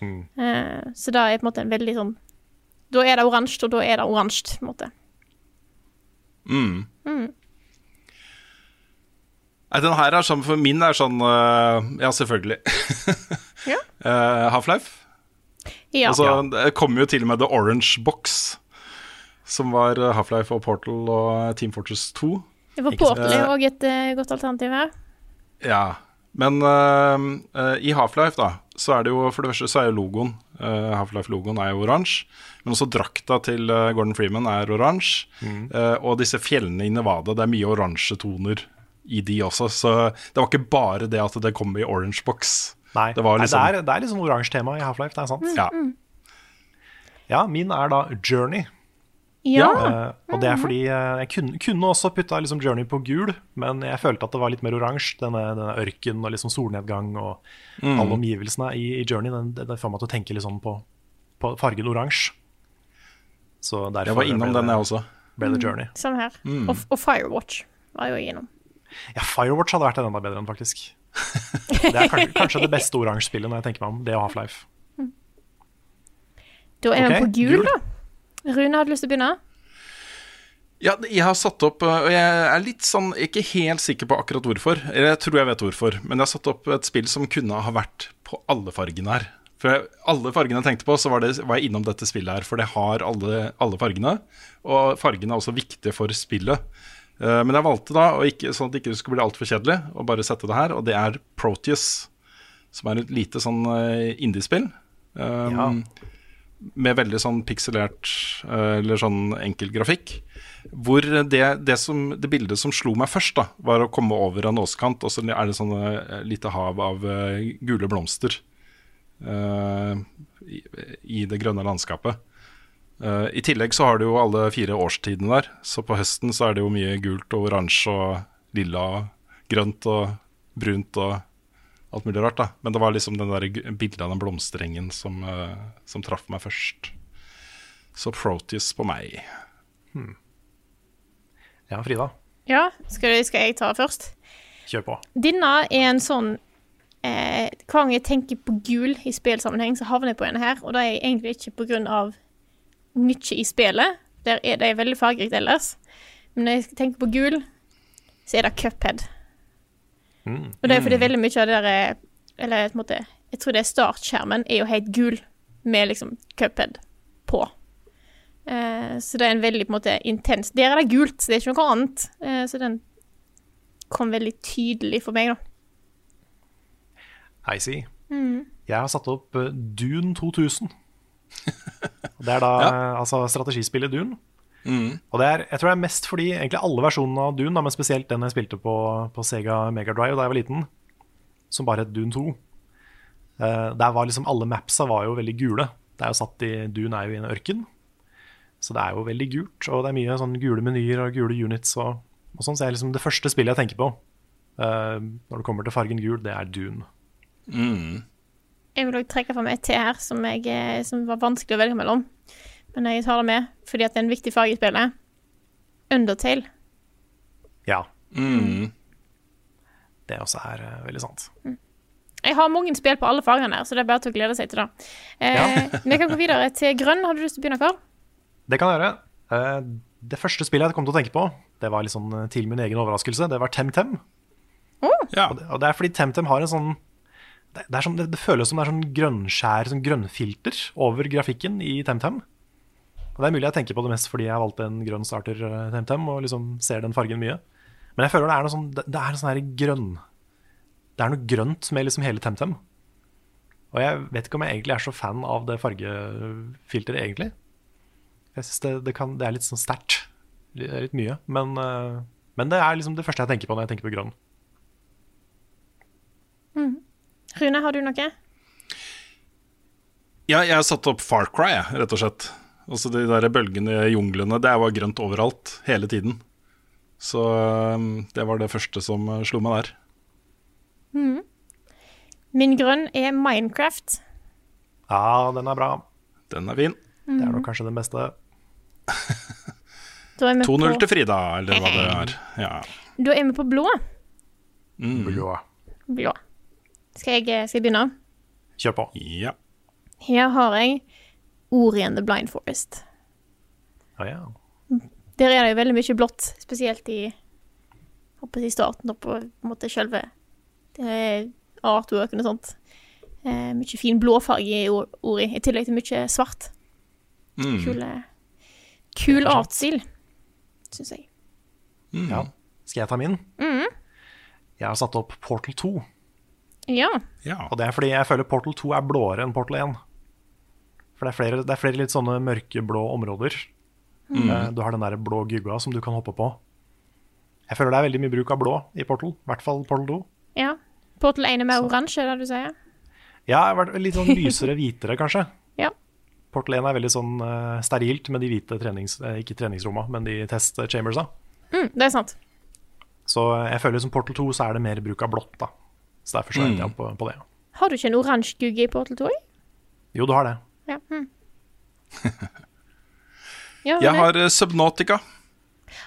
Eh, så da er på en måte en veldig sånn Da er det oransje, og da er det oransje, på en måte. Mm. Mm. Nei, den her er sånn, for min er sånn uh, Ja, selvfølgelig. Ja. uh, Half-Life. Ja. Altså, det kommer jo til og med The Orange Box, som var eh, Half-Life og Portal og Team Fortress 2. Det var Portal er òg et uh, godt alternativ her. Ja, men uh, uh, i Half-Life da, så er det jo, for det første så er jo logoen, Half-Life-logoen er jo oransje, men også drakta til Gordon Freeman er oransje, øh, og disse fjellene i Nevada, det er mye oransje toner i de også, så det var ikke bare det at det kom i orange box. Nei, det var Nei, liksom... det, er, det er litt sånn oransje tema i Half-Life, det er sant. Ja. Ja, min er da Journey. Ja. Uh, og det er fordi uh, jeg kunne, kunne også putta liksom Journey på gul, men jeg følte at det var litt mer oransje. Denne, denne ørken og liksom solnedgang og Mm. alle omgivelsene i, i Journey. Den, det, det får meg til å tenke liksom på, på fargen oransje. Så derfor Jeg var innom den jeg også. Ble det Journey. Samme her. Mm. Og, og Firewatch var jo innom. Ja, Firewatch hadde vært enda bedre enn, faktisk. Det er kanskje, kanskje det beste oransje spillet når jeg tenker meg om. Det og Half-Life. Da er vi Ok, på gul, gul. da. Rune, hadde du lyst til å begynne? Ja, jeg har satt opp, øh, og jeg er litt sånn, ikke helt sikker på akkurat hvorfor. Eller jeg tror jeg vet hvorfor, men jeg har satt opp et spill som kunne ha vært på alle fargene her. For jeg, alle fargene jeg tenkte på, så var, det, var jeg innom dette spillet her, for det har alle, alle fargene. Og fargene er også viktige for spillet. Eh, men jeg valgte da, og ikke, sånn at det ikke skulle bli altfor kjedelig, å bare sette det her, og det er Proteus, som er et lite sånn uh, indiespill. Um, med veldig sånn pikselert eh, eller sånn enkel grafikk. Hvor det, det, som, det bildet som slo meg først, da var å komme over en åskant, og så er det sånn eh, lite hav av eh, gule blomster uh, i, i det grønne landskapet. Uh, I tillegg så har du jo alle fire årstidene der, så på høsten så er det jo mye gult og oransje og lilla grønt og brunt og alt mulig rart, da. Men det var liksom den der bildet av den blomsterengen som, uh, som traff meg først. Så Proteus på meg. Ja, Frida, Ja, skal, skal jeg ta først? kjør på. Denne er en sånn eh, Hver gang jeg tenker på gul i spillsammenheng, så havner jeg på en her. Og det er egentlig ikke av mye i spillet. Der er det veldig fargerikt ellers. Men når jeg tenker på gul, så er det Cuphead. Og det er fordi veldig mye av det der er- Eller på en måte Jeg tror det er startskjermen er jo helt gul, med liksom Cuphead på. Eh, så det er en veldig på en måte intens Der er det gult, så det er ikke noe annet. Eh, så den kom veldig tydelig for meg, da. I see. Mm. Jeg har satt opp eh, Dune 2000. Det er da ja. altså strategispillet Dune. Og det er, jeg tror det er mest fordi egentlig alle versjonene av Dune, da, men spesielt den jeg spilte på, på Sega Mega Drive da jeg var liten, som bare het Dune 2. uh, der var liksom Alle mapsa var jo veldig gule. Det er jo satt i, Dune er jo i en ørken, så det er jo veldig gult. Og det er mye sånn gule menyer og gule units og, og sånn. Så det er liksom det første spillet jeg tenker på uh, når det kommer til fargen gul, det er Dune. Jeg vil òg trekke fram et til her som, jeg, eh, som var vanskelig å velge mellom. Men jeg tar det med fordi at det er en viktig farge i spillet. Undertale. Ja. Mm. Det også er uh, veldig sant. Jeg har mange spill på alle fagene, her, så det er bare til å glede seg til det. Eh, Vi kan gå videre til grønn. Har du lyst til å begynne, Karl? Det kan jeg gjøre. Uh, Det første spillet jeg kom til å tenke på, det var litt sånn eh, til min egen overraskelse, det var Temtem. Og, det, og det er fordi Temtem har en sånn det, det, det, det føles som det er sånn grønnskjær, sånn grønnfilter over grafikken i Temtem. Og det er mulig jeg tenker på det mest fordi jeg valgte en grønn starter eh, Temtem og liksom ser den fargen mye. Men jeg føler det er noe sånn Det, det er sånn grønn Det er noe grønt med liksom hele Temtem. Og jeg vet ikke om jeg egentlig er så fan av det fargefilteret, egentlig. Jeg synes det, det, kan, det er litt sånn sterkt. Det er litt mye. Men, eh, men det er liksom det første jeg tenker på når jeg tenker på grønn. Mm. Rune, har du noe? Ja, jeg har satt opp Far Cry, rett og slett. Altså De der bølgene i junglene. Det var grønt overalt, hele tiden. Så um, det var det første som uh, slo meg der. Mm. Min grønn er Minecraft. Ja, den er bra. Den er fin. Det er nok kanskje det beste. Da er 2-0 på- til Frida, eller hva det er. Ja. Da er vi på blå. Mm. Blå. Blå. Skal jeg, skal jeg begynne? Kjør på. Ja. Her har jeg Ori and the Blind Forest. Ja, ja. Der er det jo veldig mye blått, spesielt i håper jeg, i starten og på en måte selve eh, artworken og sånt. Eh, mye fin blåfarge i Ori, i tillegg til mye svart. Mm. Kule, kul artstil, syns jeg. ja. Skal jeg ta min? Mm. Jeg har satt opp Portal 2. Ja. Og det er fordi jeg føler Portal 2 er blåere enn Portal 1. For det er flere, det er flere litt sånne mørkeblå områder. Mm. Eh, Du har den der blå gugga som du kan hoppe på. Jeg føler det er veldig mye bruk av blå i Portal, i hvert fall Portal 2. ja. Portal 1 er mer oransje, det du sier? Ja, litt sånn lysere hvitere, kanskje. Ja. Portal 1 er veldig sånn uh, sterilt med de hvite trenings... eh, ikke treningsromma, men de test chambersa. Mm, det er sant. Så jeg føler som Portal 2 så er det mer bruk av blått, da. Så derfor så Mm. endte jeg opp på, på det. Har du ikke en oransje gugge i Portal 2? Jo, du har det. Ja. hm. ja Jeg har uh, Subnautica.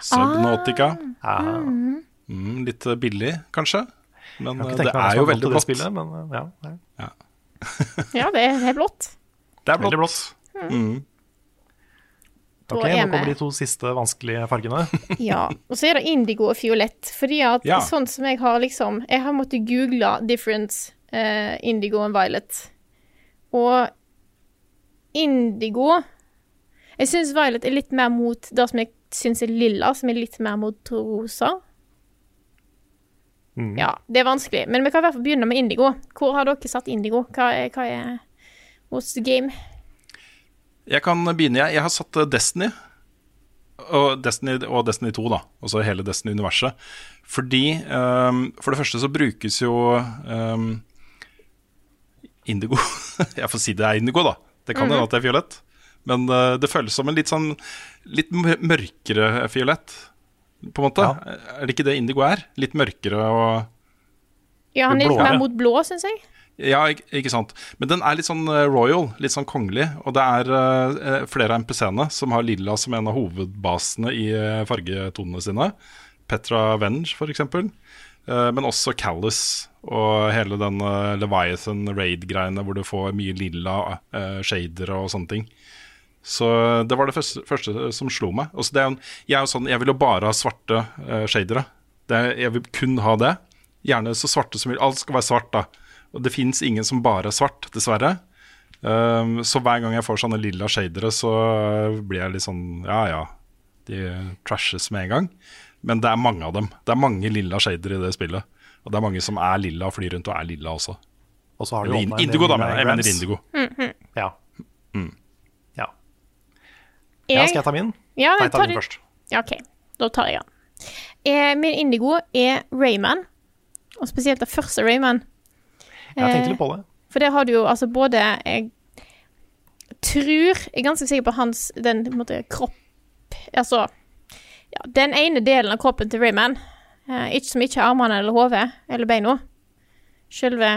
Subnautica. Ah. Mm. Mm, litt uh, billig, kanskje. Men ikke det er jo veldig blått. spillet, men ja. ja. Ja, det er, det er blått. Det er Veldig blått. Mm. Ok, nå kommer de to siste vanskelige fargene. Ja, og så er det indigo og fiolett, fordi at Ja. sånn som jeg har liksom Jeg har måttet google difference uh, indigo og violet. Og indigo Jeg syns violet er litt mer mot det som jeg syns er lilla, som er litt mer mot rosa. Mm. Ja, det er vanskelig, men vi kan i hvert fall begynne med indigo. Hvor har dere satt indigo? Hva er, hva er What's the game? Jeg kan begynne, jeg. Jeg har satt uh, Destiny. Og Destiny, og Destiny 2, da. Altså hele Destiny-universet. Fordi um, For det første så brukes jo um, indigo Jeg får si det er indigo, da. Det kan hende mm. at det er fiolett. Men uh, det føles som en litt sånn litt mørkere fiolett, på en måte. Er det ikke det indigo er? Litt mørkere og Ja, han er litt mer mot blå, syns jeg. Ja, ikke, ikke sant. Men den er litt sånn eh, royal, litt sånn kongelig. Og det er uh, flere av MPC-ene som har lilla som en av hovedbasene i fargetonene sine. Petra Venge, for eksempel. Eh, men også Callus og hele den eh, Leviathan Raid-greiene hvor du får mye lilla uh, shader og sånne ting. Så det var det første, første som slo meg. Altså, det er en, jeg, er jo sånn, jeg vil jo bare ha svarte uh, shadere. Det jeg vil kun ha det. Gjerne så svarte som mulig. Alt skal være svart, da. Og det fins ingen som bare er svart, dessverre. Um, så hver gang jeg får sånne lilla shadere, så blir jeg litt sånn Ja ja, de trashes med en gang. Men det er mange av dem. Det er mange lilla shader i det spillet. Og det er mange som er lilla og flyr rundt og er lilla også. Og så har du Eller indigo, da, men jeg mener indigo. indigo. -hmm. Ja. Mm. ja. Ja, skal jeg ta min? Ja, Nei, ta min først. Ja, OK. Da tar jeg den. Eh, min indigo er Rayman, og spesielt det første Rayman. Jeg tenkte Eh, litt på det. For der har du jo altså både Jeg tror Jeg er ganske sikker på hans den på en måte, kropp Altså ja, Den ene delen av kroppen til Rayman, eh, ikke, som ikke er armene eller hodet eller beina. Selve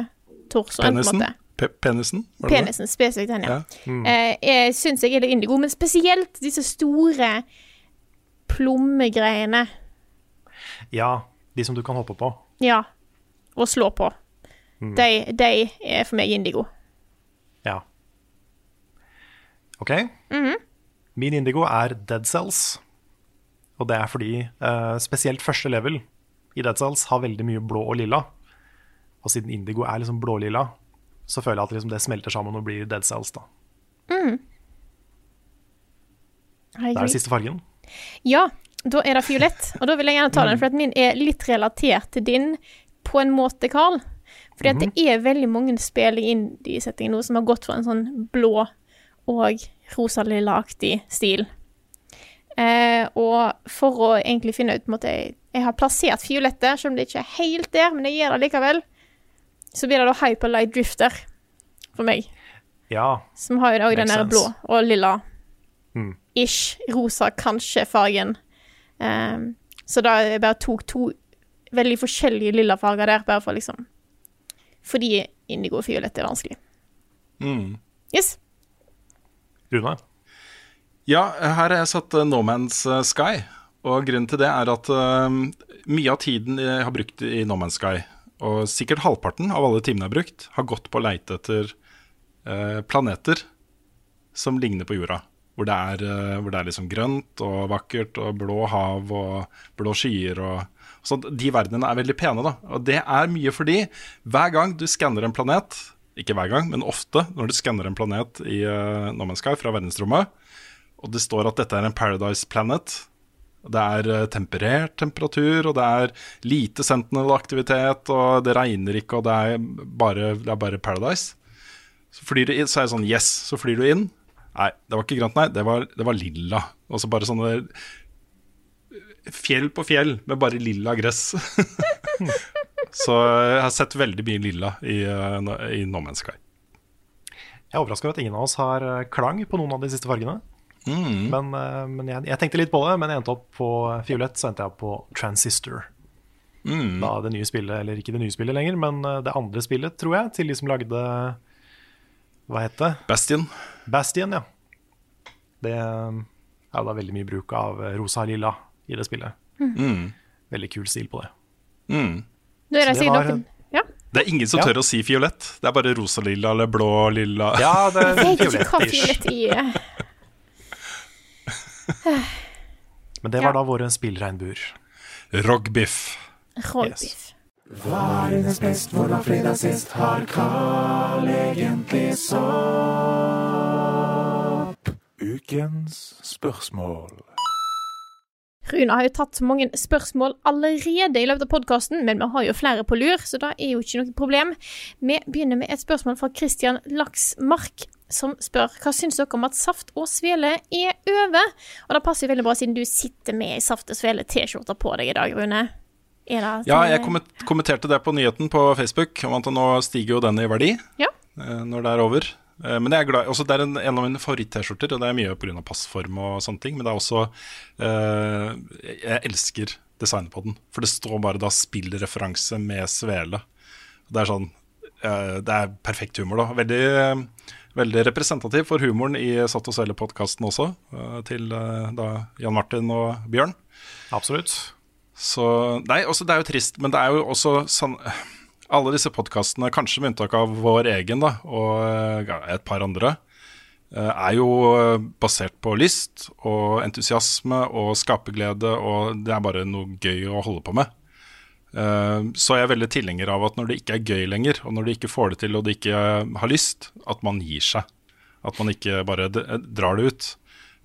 torsoen, på en måte. Pe penisen? var det det? Penisen, spesifikt den, ja. Ja. Mm. Eh, jeg syns jeg er litt indigo, men spesielt disse store plommegreiene. Ja, de som du kan hoppe på. Ja. og slå på. Mm. De, de er for meg indigo. Ja. OK. Mhm. Min indigo er Dead Cells. Og det er fordi eh, spesielt første level i Dead Cells har veldig mye blå og lilla. Og siden indigo er liksom blålilla, så føler jeg at liksom det smelter sammen og blir Dead Cells. da. Mm. Det er den siste fargen. Ja, da er det fiolett. Og da vil jeg gjerne ta den, for at min er litt relatert til din på en måte, Carl. Fordi at det er veldig mange spill i indie-settingen nå som har gått for en sånn blå og rosa-lilla-aktig stil. Eh, og for å egentlig finne ut måtte jeg, jeg har plassert fiolettet, selv om det ikke er helt der, men jeg gjør det likevel. Så blir det da Hyperlight Drifter for meg. Ja. Som har jo da den der blå og lilla Mm. ish rosa, kanskje fargen. Um, Så da jeg bare tok to veldig forskjellige lilla farger der, bare for liksom Fordi indigo og fiolett er vanskelig. Mm. Yes. Rune? Ja, her har jeg satt eh, No Man's eh, Sky. Og grunnen til det er at eh, mye av tiden jeg har brukt i No Man's Sky, og sikkert halvparten av alle timene jeg har brukt, har gått på å leite etter planeter som ligner på jorda. Hvor det, er, hvor det er liksom grønt og vakkert og blå hav og blå skyer og så De verdenene er veldig pene, da. Og det er mye fordi hver gang du skanner en planet, ikke hver gang, men ofte når du skanner en planet i uh, Sky fra verdensrommet, og det står at dette er en Paradise Planet. Det er eh, temperert temperatur, og det er lite sentinel-aktivitet, og det regner ikke, og det er bare, det er bare Paradise. Så, flyr du inn, så er det sånn Yes, så flyr du inn. Nei, det var ikke grønt, nei. Det var, det var lilla. Og så bare sånne fjell på fjell med bare lilla gress. så jeg har sett veldig mye lilla i, eh, i No Man's Sky. Jeg er overraska over at ingen av oss har eh, klang på noen av de siste fargene. Mm. Men, eh, men jeg, jeg tenkte litt på det, men jeg endte opp på fiolett, så endte jeg opp på Transistor. Mm. Da det nye spillet, eller ikke det nye spillet lenger, men eh, det andre spillet, tror jeg, til de som lagde Hva het det? Bastion. Bastion, ja. Det er jo da veldig mye bruk av eh, rosa og lilla i det spillet. Mm. Veldig kul stil på det. Mm. Er det det var- noen Ja. Det er ingen som Ja. tør å si fiolett. Det er bare rosa-lilla eller blå-lilla. Ja, det er fiolett-ish. Men det var da våre spillregnbuer. Rogbiff. Yes. Hva er dines best, hvor var fredag sist? Har Carl egentlig sopp? Ukens spørsmål. Rune har jo tatt mange spørsmål allerede i løpet av podkasten, men vi har jo flere på lur, så da er jo ikke noe problem. Vi begynner med et spørsmål fra Christian Laksmark, som spør hva syns dere om at Saft og Svele er over? Og det passer jo veldig bra siden du sitter med ei Saft og Svele-T-skjorte på deg i dag, Rune. Det Ja, jeg kommenterte det på nyheten på Facebook, om at nå stiger jo den i verdi Ja. eh, når det er over. Eh, Men jeg er glad, også det er en, en av mine favoritt-T-skjorter, og det er mye pga. passform og sånne ting. Men det er også eh, Jeg elsker designet på den, for det står bare da spillreferanse med svele. Det er sånn eh, Det er perfekt humor, da. Veldig, eh, veldig representativ for humoren i Satt og Svele-podkasten også, eh, til eh, da Jan Martin og Bjørn. Absolutt. Så Nei, også, det er jo trist, men det er jo også sånn Alle disse podkastene, kanskje med unntak av vår egen da, og eh, et par andre, er jo basert på lyst og entusiasme og skaperglede, og det er bare noe gøy å holde på med. Eh, Så er jeg veldig tilhenger av at når det ikke er gøy lenger, og når de ikke får det til og de ikke har lyst, at man gir seg. At man ikke bare drar det ut.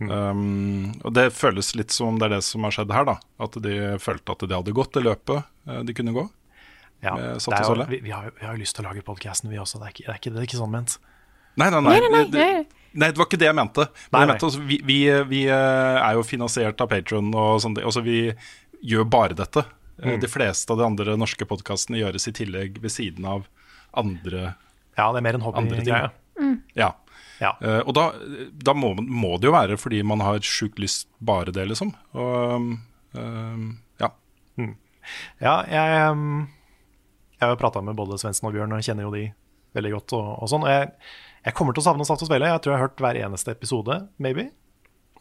Um, og det føles litt som det er det som har skjedd her, da. At de følte at de hadde gått det løpet eh, de kunne gå. Ja, Med det er jo, vi, vi, har, jo- vi har jo lyst til å lage podkasten, vi også. Det er, ikke, det, er ikke, det er ikke sånn ment. Nei, nei, nei. Nei, nei, nei, det, nei. nei, det var ikke det jeg mente. Men jeg mente altså, vi, vi, vi eh, er jo finansiert av Patron og sånn. Altså, vi gjør bare dette. Eh, Mm. De fleste av de andre norske podkastene gjøres i tillegg ved siden av andre Ja, det er mer en Andre ting. hobbygreie. Ja. Ja. Uh, og da, da må, må det jo være fordi man har sjukt lyst bare det, liksom. Og um, ja. ja. Ja, jeg, um, jeg har jo prata med både Svendsen og Bjørn, og jeg kjenner jo de veldig godt. og, og sånn. Og jeg, jeg kommer til å savne Saft og Svele. Jeg tror jeg har hørt hver eneste episode, maybe.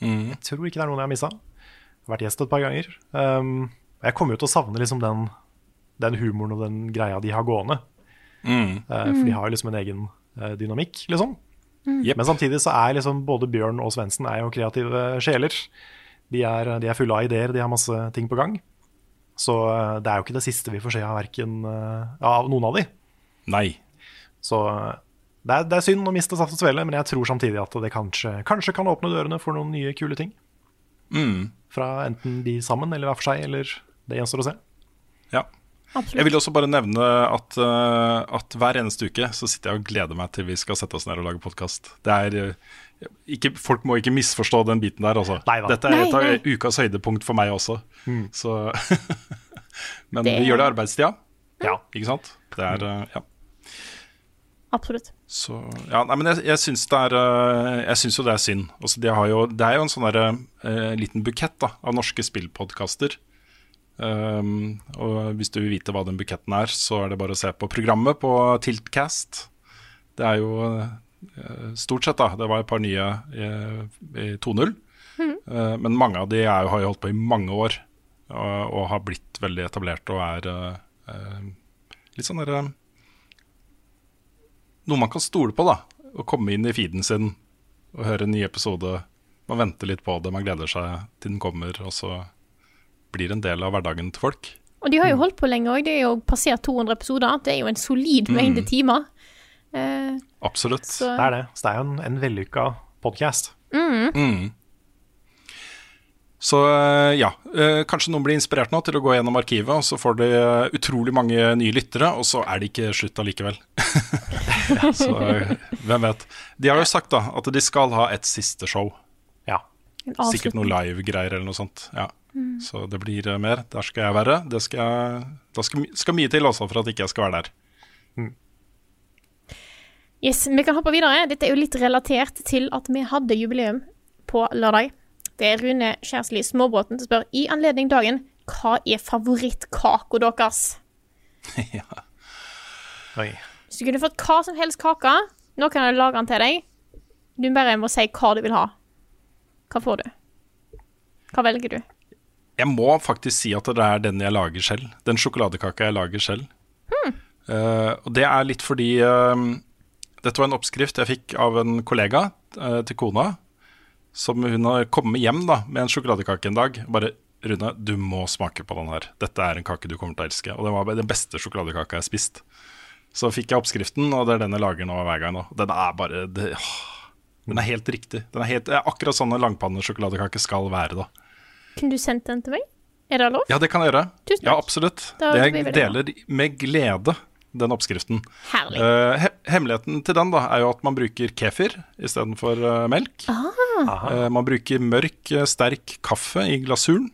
Mm. Jeg tror ikke det er noen jeg har missa. Vært gjest et par ganger. Um, jeg kommer jo til å savne liksom den, den humoren og den greia de har gående. Mm. Eh, for de har jo liksom en egen eh, dynamikk, liksom. Jep. Men samtidig så er liksom både Bjørn og Svendsen er jo kreative sjeler. De er, de er fulle av ideer, de har masse ting på gang. Så eh, det er jo ikke det siste vi får se av verken av noen av de. Nei. Så det er, det er synd å miste Saft og Svele, men jeg tror samtidig at det kanskje, kanskje kan åpne dørene for noen nye kule ting. Mm. Fra enten de sammen eller hver for seg, eller det gjenstår å se. Ja. Jeg vil også bare nevne at, eh, at hver eneste uke så sitter jeg og gleder meg til vi skal sette oss ned og lage podkast. Folk må ikke misforstå den biten der, altså. Dette er et av ukas høydepunkt for meg også. Mm. Så Men Det- vi gjør det i arbeidstida, Ja. ikke sant? Det er eh, Ja. Absolutt. Så, ja, nei, men jeg, jeg syns det er Jeg syns jo det er synd. Altså, de har jo, det er jo en sånn derre, uh, liten bukett da, av norske spillpodkaster. Um, og hvis du vil vite hva den buketten er, så er det bare å se på programmet på Tiltcast. Det er jo uh, stort sett, da. Det var et par nye eh, i 2.0. Eh, men mange av de er, jo- har jo holdt på i mange år og, og har blitt veldig etablert og er eh, litt sånn derre Noe man kan stole på, da. Å komme inn i feeden sin og høre en ny episode. Man venter litt på det, man gleder seg til den kommer, og så blir en del av hverdagen til folk. Og de har jo holdt på lenge òg. Det er jo passert 200 episoder. Det er jo en solid mengde timer. Eh, Absolutt. Så- Det er det. Så det er jo en, en vellykka podkast. Mm. Så eh, ja, eh, kanskje noen blir inspirert nå til å gå gjennom arkivet, og så får de eh, utrolig mange nye lyttere, og så er det ikke slutt allikevel. så hvem vet. De har jo sagt da at de skal ha et siste show. Ja. Sikkert noe live-greier eller noe sånt. Ja. Mm. Så det blir eh, mer. Der skal jeg være. Det skal, jeg, da skal, skal mye til også for at ikke jeg skal være der. Yes, Vi kan hoppe videre. Dette er jo litt relatert til at vi hadde jubileum på lørdag. Det er Rune Kjærsli Småbråten som spør i anledning dagen hva er favorittkaka deres? Oi. Hvis du kunne fått hva som helst kake, nå kan jeg lage den til deg. Du bare må si hva du vil ha. Hva får du? Hva velger du? Jeg må faktisk si at det er den jeg lager selv. Den sjokoladekaka jeg lager selv. Eh, og det er litt fordi uh, dette var en oppskrift jeg fikk av en kollega uh, til kona. Som hun har kommet hjem da med en sjokoladekake en dag. Bare Rune, du må smake på den her. Dette er en kake du kommer til å elske. Og det var den beste sjokoladekaka jeg har spist. Så fikk jeg oppskriften, og det er den jeg lager nå hver gang. nå. Den er bare det, Den er helt riktig. Den er helt, akkurat sånn en langpannesjokoladekake skal være. da Kunne du sendt den til meg? Er det lov? ja, det kan jeg gjøre. Tusen takk. Ja, absolutt. Da Det jeg deler med glede den oppskriften. Herlig. Uh, he hemmeligheten til den da er jo at man bruker kefir istedenfor uh, melk. Ah. Eh, man bruker mørk, eh, sterk kaffe i glasuren.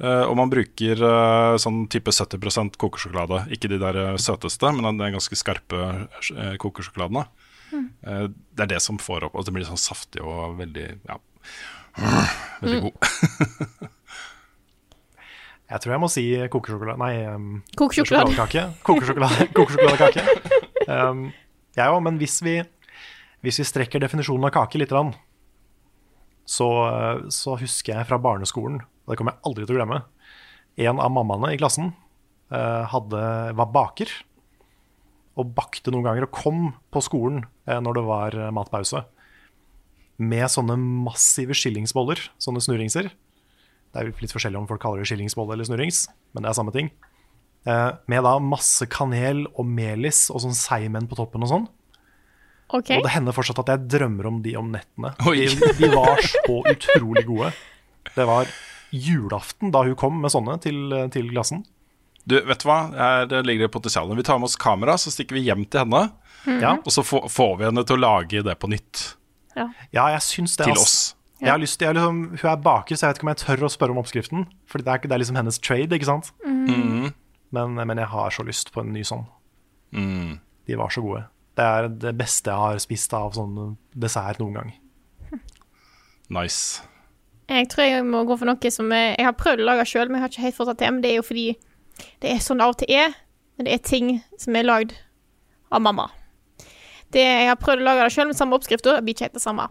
Uh, og man bruker eh, sånn type 70% kokesjokolade. Ikke de der eh, søteste, men de ganske skarpe uh, kokesjokoladene. Mm. Eh, det er det som får opp Og det blir sånn saftig og veldig ja, veldig Mm. god. Jeg tror jeg må si kokesjokolade... Nei, um, Kokesjokolade. sjokoladekake. Kokesjokolade, kokesjokoladekake. Um, jeg òg, men hvis vi, hvis vi strekker definisjonen av kake litt, grann, så, så husker jeg fra barneskolen, og det kommer jeg aldri til å glemme, en av mammaene i klassen eh, hadde, var baker, og bakte noen ganger, og kom på skolen eh, når det var eh, matpause, med sånne massive skillingsboller, sånne snurringser. Det er litt forskjellig om folk kaller det skillingsbolle eller snurrings, men det er samme ting. Eh, med da masse kanel og melis og sånn seigmenn på toppen og sånn. Okay. Og det hender fortsatt at jeg drømmer om de om nettene. De, de var så utrolig gode. Det var julaften da hun kom med sånne til, til glassen. Du, vet du hva? Her ligger det potensial. Vi tar med oss kamera, så stikker vi hjem til henne. Mm. Og så får, vi henne til å lage det på nytt. Ja. Ja, jeg syns det. Til oss. Jeg har lyst jeg er liksom, hun er baker, så jeg vet ikke om jeg tør å spørre om oppskriften. Fordi det er, det er liksom hennes trade, ikke sant? Mm. Men, men jeg har så lyst på en ny sånn. Mm. De var så gode. Det er det beste jeg har spist av sånn dessert noen gang. Nice. Jeg tror jeg må gå for noe som jeg, jeg har prøvd å lage sjøl, men jeg har ikke helt fått det til. Men det er jo fordi det er sånn det av og til er. Men det er ting som er lagd av mamma. Det, jeg har prøvd å lage det sjøl med samme oppskrift, og det blir ikke helt det samme.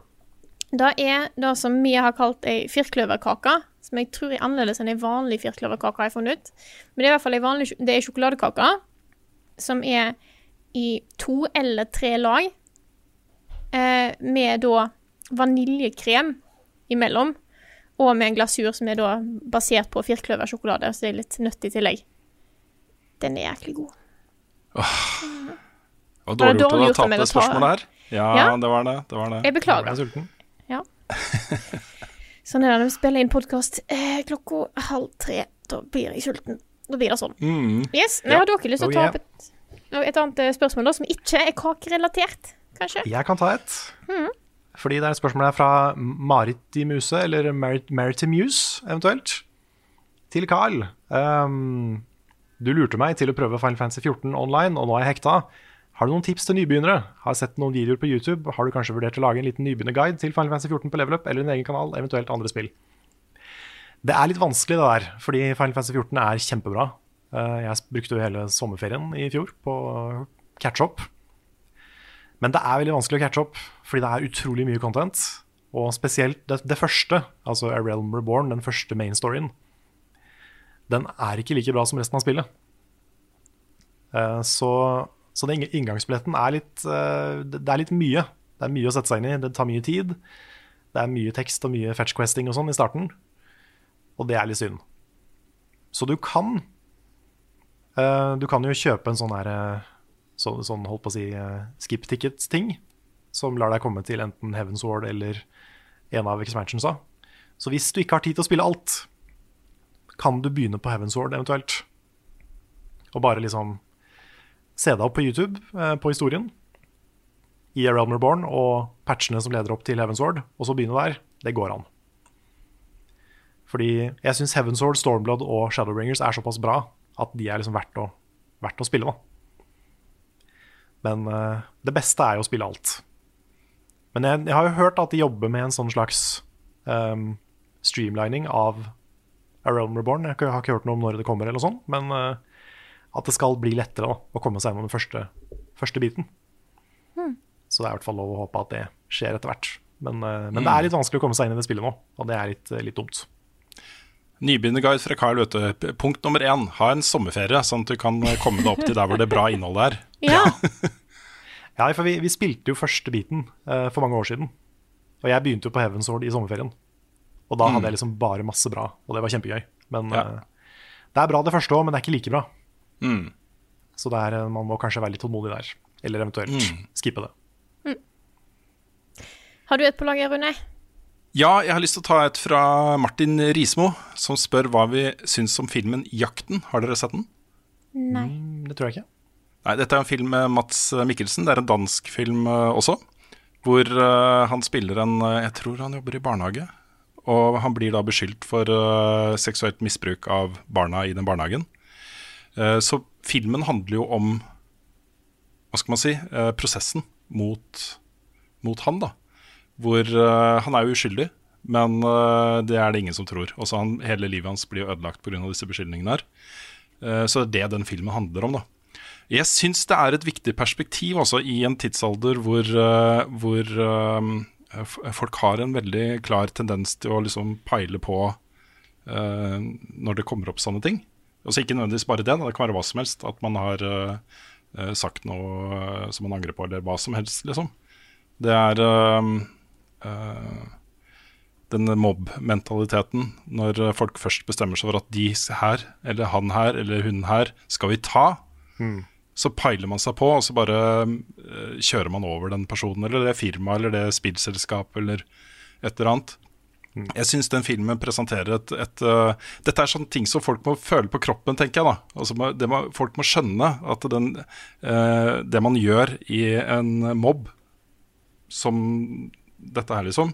Det er det som vi har kalt ei firkløverkake, som jeg tror er annerledes enn ei vanlig firkløverkake, har jeg funnet ut. Men det er i hvert fall ei vanlig det er sjokoladekake som er i to eller tre lag, eh, med da vaniljekrem imellom, og med en glasur som er da basert på firkløversjokolade, så det er litt nøtt i tillegg. Den er jæklig god. Åh, var Var dårlig gjort å ta ha av meg det å ta- spørsmålet her. Ja, Ja. det var det. det, var det. Jeg beklager. Jeg ble sulten. Ja. sånn er det når vi spiller inn podkast eh, klokka halv tre. Da blir jeg sulten. Da blir det sånn. Mm. Yes, men Ja. Har dere lyst til å ta opp et, et annet eh, spørsmål da, som ikke er kakerelatert, kanskje? Jeg kan ta et. Mm. Fordi det er et spørsmål her fra Maritimuse, eller Marit Maritimuse eventuelt, til Carl. Um, du lurte meg til å prøve Final Fantasy 14 online, og nå er jeg hekta. Har du noen tips til nybegynnere? Har sett noen videoer på YouTube. Har du kanskje vurdert å lage en liten nybegynnerguide til Final Fantasy 14 på Level Up eller en egen kanal, eventuelt andre spill? Det er litt vanskelig, det der, fordi Final Fantasy 14 er kjempebra. Eh, Jeg brukte jo hele sommerferien i fjor på catch up. Men det er veldig vanskelig å catche opp, fordi det er utrolig mye content. Og spesielt det, det første, altså A Realm Reborn, den første main storyen, den er ikke like bra som resten av spillet. Eh, Så, så den inngangsbilletten er litt eh, Det er litt mye. Det er mye å sette seg inn i. Det tar mye tid. Det er mye tekst og mye fetch-questing og sånn i starten. Og det er litt synd. Så du kan eh, Du kan jo kjøpe en sånn her eh, så, Sånn holdt på å si skip tickets-ting. Som lar deg komme til enten Heaven's Ward eller en av expansionsa. Så hvis du ikke har tid til å spille alt, kan du begynne på Heaven's Ward eventuelt. Og bare liksom se deg opp på YouTube eh, på historien i A Realm Reborn og patchene som leder opp til Heaven's Ward, og så begynne der. Det går an. Fordi jeg syns Heaven's Ward, Stormblood og Shadowbringers er såpass bra at de er liksom verdt å, verdt å spille, da. Men eh, det beste er jo å spille alt. Men jeg, jeg har jo hørt at de jobber med en sånn slags um, streamlining av A Realm Reborn. Jeg har ikke- hørt noe om når det kommer, eller noe sånt, men eh, at det skal bli lettere da, å komme seg gjennom den første, første biten. Mm. Så det er i hvert fall lov å håpe at det skjer etter hvert. Men, men mm. det er litt vanskelig å komme seg inn i det spillet nå, og det er litt, litt dumt. Nybegynnerguide fra Carl, vet du. Punkt nummer én, ha en sommerferie, sånn at du kan komme deg opp til der hvor det bra innhold er. Ja. Ja, for vi, vi spilte jo første biten uh, for mange år siden. Og jeg begynte jo på Heaven's Sword i sommerferien. Og da Mm. hadde jeg liksom bare masse bra, og det var kjempegøy. Men Ja. uh, det er bra det første òg, men det er ikke like bra. Mm. Så det er, man må kanskje være litt tålmodig der. Eller eventuelt Mm. skippe det. Har du et på laget, Rune? Ja, jeg har lyst til å ta et fra Martin Rismo, som spør hva vi syns om filmen 'Jakten'. Har dere sett den? Nei. Mm, Det tror jeg ikke. Nei, dette er en film med Mats Mikkelsen. Det er en dansk film eh, også. Hvor eh, han spiller en eh, Jeg tror han jobber i barnehage. Og han blir da beskyldt for seksuelt misbruk av barna i den barnehagen. Eh, så filmen handler jo om Hva skal man si? eh, prosessen mot, mot han, da. Hvor eh, han er jo uskyldig, men det er det ingen som tror. Også han, hele livet hans blir ødelagt pga. disse beskyldningene her. Så det er det den filmen handler om, da. Jeg syns det er et viktig perspektiv også i en tidsalder hvor, hvor folk har en veldig klar tendens til å liksom peile på når det kommer opp sånne ting. Altså Ikke nødvendigvis bare det, det kan være hva som helst. At man har eh, sagt noe eh, som man angrer på, eller hva som helst, liksom. Det er uh, uh, den mobb-mentaliteten, når folk først bestemmer seg for at de her, eller han her, eller hun her, skal vi ta. Så peiler man seg på, og så bare kjører man over den personen, eller det firmaet, eller det spillselskapet, eller et eller annet. Jeg syns den filmen presenterer et, et uh, Dette er sånne ting som folk må føle på kroppen, tenker jeg. da altså, må- Folk må skjønne at den, uh, det man gjør i en mobb, som dette her, liksom,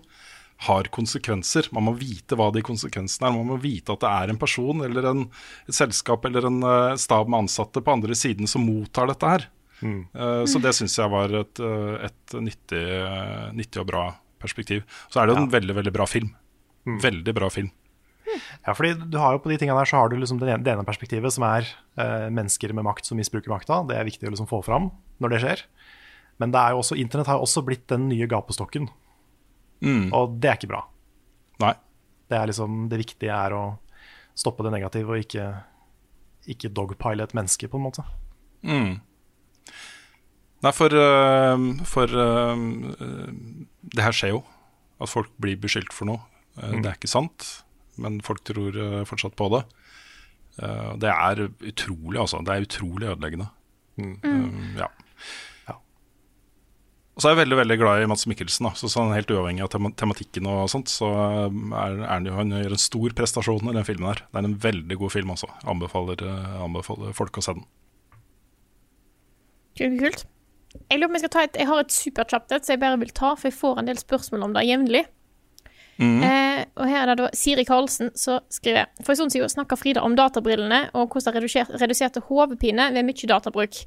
har konsekvenser. Man må vite hva de konsekvensene er. Man må vite at det er en person eller en, et selskap eller en uh, stab med ansatte på andre siden som mottar dette her. Mm. så det syns jeg var et, et nyttig, nyttig og bra perspektiv. Så er det jo en veldig, veldig bra film. Veldig bra film. Ja, fordi du har jo På de tingene der så har du liksom det ene, det ene perspektivet, som er eh, mennesker med makt som misbruker makta. Det er viktig å liksom få fram når det skjer. Men det er jo også, internett har jo også blitt den nye gapestokken. Og det er ikke bra. Nei. Det er liksom Det viktige er å stoppe det negative og ikke, ikke dogpile et menneske, på en måte. Mm. Nei, for, øh, for øh, øh, det her skjer jo. At folk blir beskyldt for noe. Eh, Mm. Det er ikke sant, men folk tror øh, fortsatt på det. Eh, det er utrolig, altså. Det er utrolig ødeleggende. Um, ja. Og så er jeg veldig veldig glad i Mads Mikkelsen. Da. Så sånn Helt uavhengig av tema tematikken, og sånt Så um, er, er han jo Han gjør en stor prestasjon i den filmen. her Det er en veldig god film altså. Anbefaler, anbefaler folk å se den. Kult. Jeg lurer på om jeg skal ta et Jeg har et superkjapt et, så jeg bare vil ta, for jeg får en del spørsmål om det jevnlig. Eh, og her er det da Siri Karlsen som skriver For en stund siden snakka Frida om databrillene og hvordan det reduser- reduserte hodepine ved mye databruk.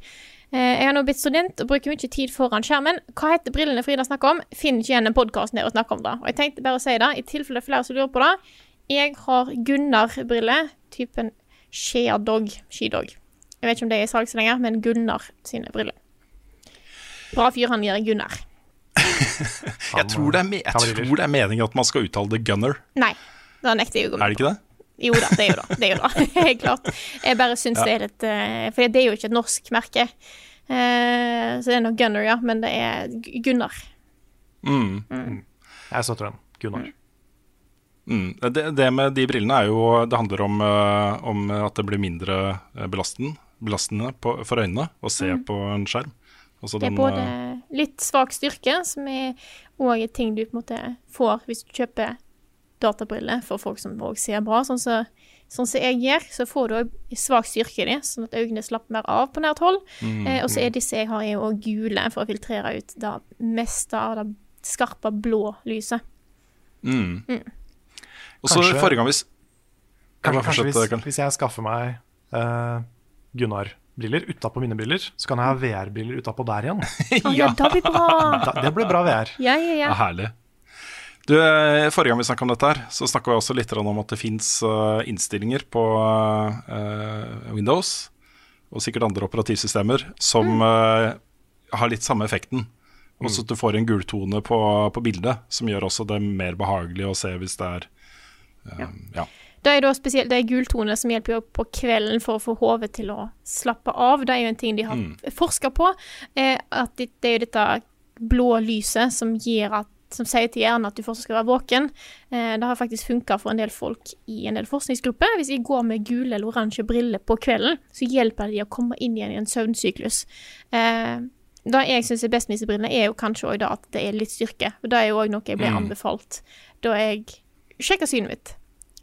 Eh, jeg har nå blitt student og bruker mye tid foran skjermen. Hva heter brillene Frida snakker om? Finner ikke igjen en podkast der og snakker om det. Og jeg tenkte bare å si det, i tilfelle flere som lurer på det. Jeg har Gunnar-briller, typen Sheadog, skidog. Jeg vet ikke om det er i så lenger, men Gunnar sine briller. Bra fyr, han gir Gunnar. Jeg tror det er, me det er meningen at man skal uttale det gunner. Nei, da nekter jeg å gå Er med det ikke det? Jo da, det er jo da. Det er jo da. Helt klart. Jeg bare syns Ja. det er litt eh, For det er jo ikke et norsk merke. Eh, så det er nok Gunner, ja. Men det er Gu- Gunnar. Mm. Jeg støtter den. Gunnar. Mm. Det, det med de brillene er jo Det handler om, eh, om at det blir mindre belastende, belastende på, for øynene å se Mm. på en skjerm. Altså Det er den, både eh, litt svak styrke, som er òg en ting du på en måte får hvis du kjøper databriller for folk som òg ser bra. Sånn som sånn så jeg gjør, så får du òg svak styrke i dem, sånn at øynene slapper mer av på nært hold. Mm, eh, og så mm. er disse jeg har, er òg gule for å filtrere ut det meste av det skarpe blå lyset. mm. Mm. Og så forrige gang hvis Kanskje, kanskje hvis, hvis jeg skaffer meg uh, Gunnar-briller utapå mine briller, så kan jeg ha VR-briller utapå der igjen. ja. ja, det blir bra. Da, det blir bra VR. Ja, ja, ja. Ja, herlig. Du, eh, Forrige gang vi snakka om dette, her Så snakka vi også litt om at det fins innstillinger på eh, Windows og sikkert andre operativsystemer som mm. har litt samme effekten. Også at du får en gultone på, på bildet, som gjør også det mer behagelig å se hvis det er ja. ja. Det er spesielt det er gultone som hjelper på kvelden for å få hodet til å slappe av. Det er jo en ting de har Mm. forska på. Eh, at det, det er jo dette blå lyset som at som sier til hjernen at du fortsatt skal være våken. Eh, det har faktisk funka for en del folk i en del forskningsgrupper. Hvis de går med gule eller oransje briller på kvelden, så hjelper det de å komme inn igjen i en søvnsyklus. Eh, det jeg syns er best med disse brillene, er jo kanskje òg at det er litt styrke. Og det er jo òg noe jeg ble Mm. anbefalt da jeg sjekka synet mitt.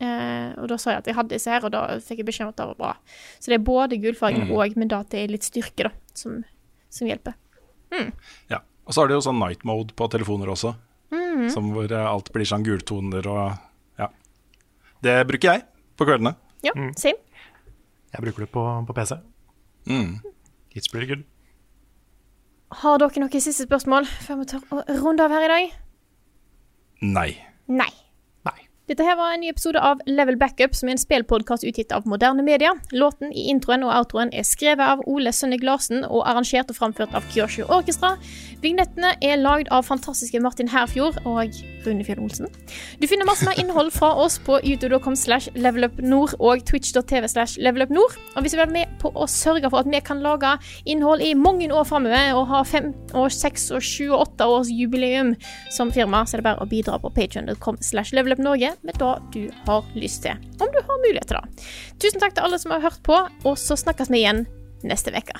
Eh, og da sa jeg at jeg hadde disse her, og da fikk jeg beskjed om at det var bra. Så det er både gulfargen Mm. og, med data at det er litt styrke, da, som, som hjelper. Mm. ja. Og så har det jo sånn night mode på telefoner også, mm. som hvor eh, alt blir sånn gultoner og ja. Det bruker jeg på kveldene. Ja, same. Jeg bruker det på, på PC. Mm. It's pretty good. Har dere noen siste spørsmål før vi tar runde av her i dag? Nei. Nei. Dette her var en ny episode av Level Backup, som er en spillpodkast utgitt av moderne media. Låten i introen og outroen er skrevet av Ole Sønnik Larsen og arrangert og framført av Kyosho Orkestra. Vignettene er lagd av fantastiske Martin Herfjord og Rune Fjell Olsen. Du finner masse mer innhold fra oss på youtube.com slash levelupnord og twitch.tv slash levelupnord. Og hvis du vil være med på å sørge for at vi kan lage innhold i mange år framover og ha fem og seks og sju og åtte års jubileum som firma, så er det bare å bidra på patreon.com slash levelupnorge med det du har lyst til. Om du har mulighet til det. Tusen takk til alle som har hørt på, og så snakkes vi igjen neste uke.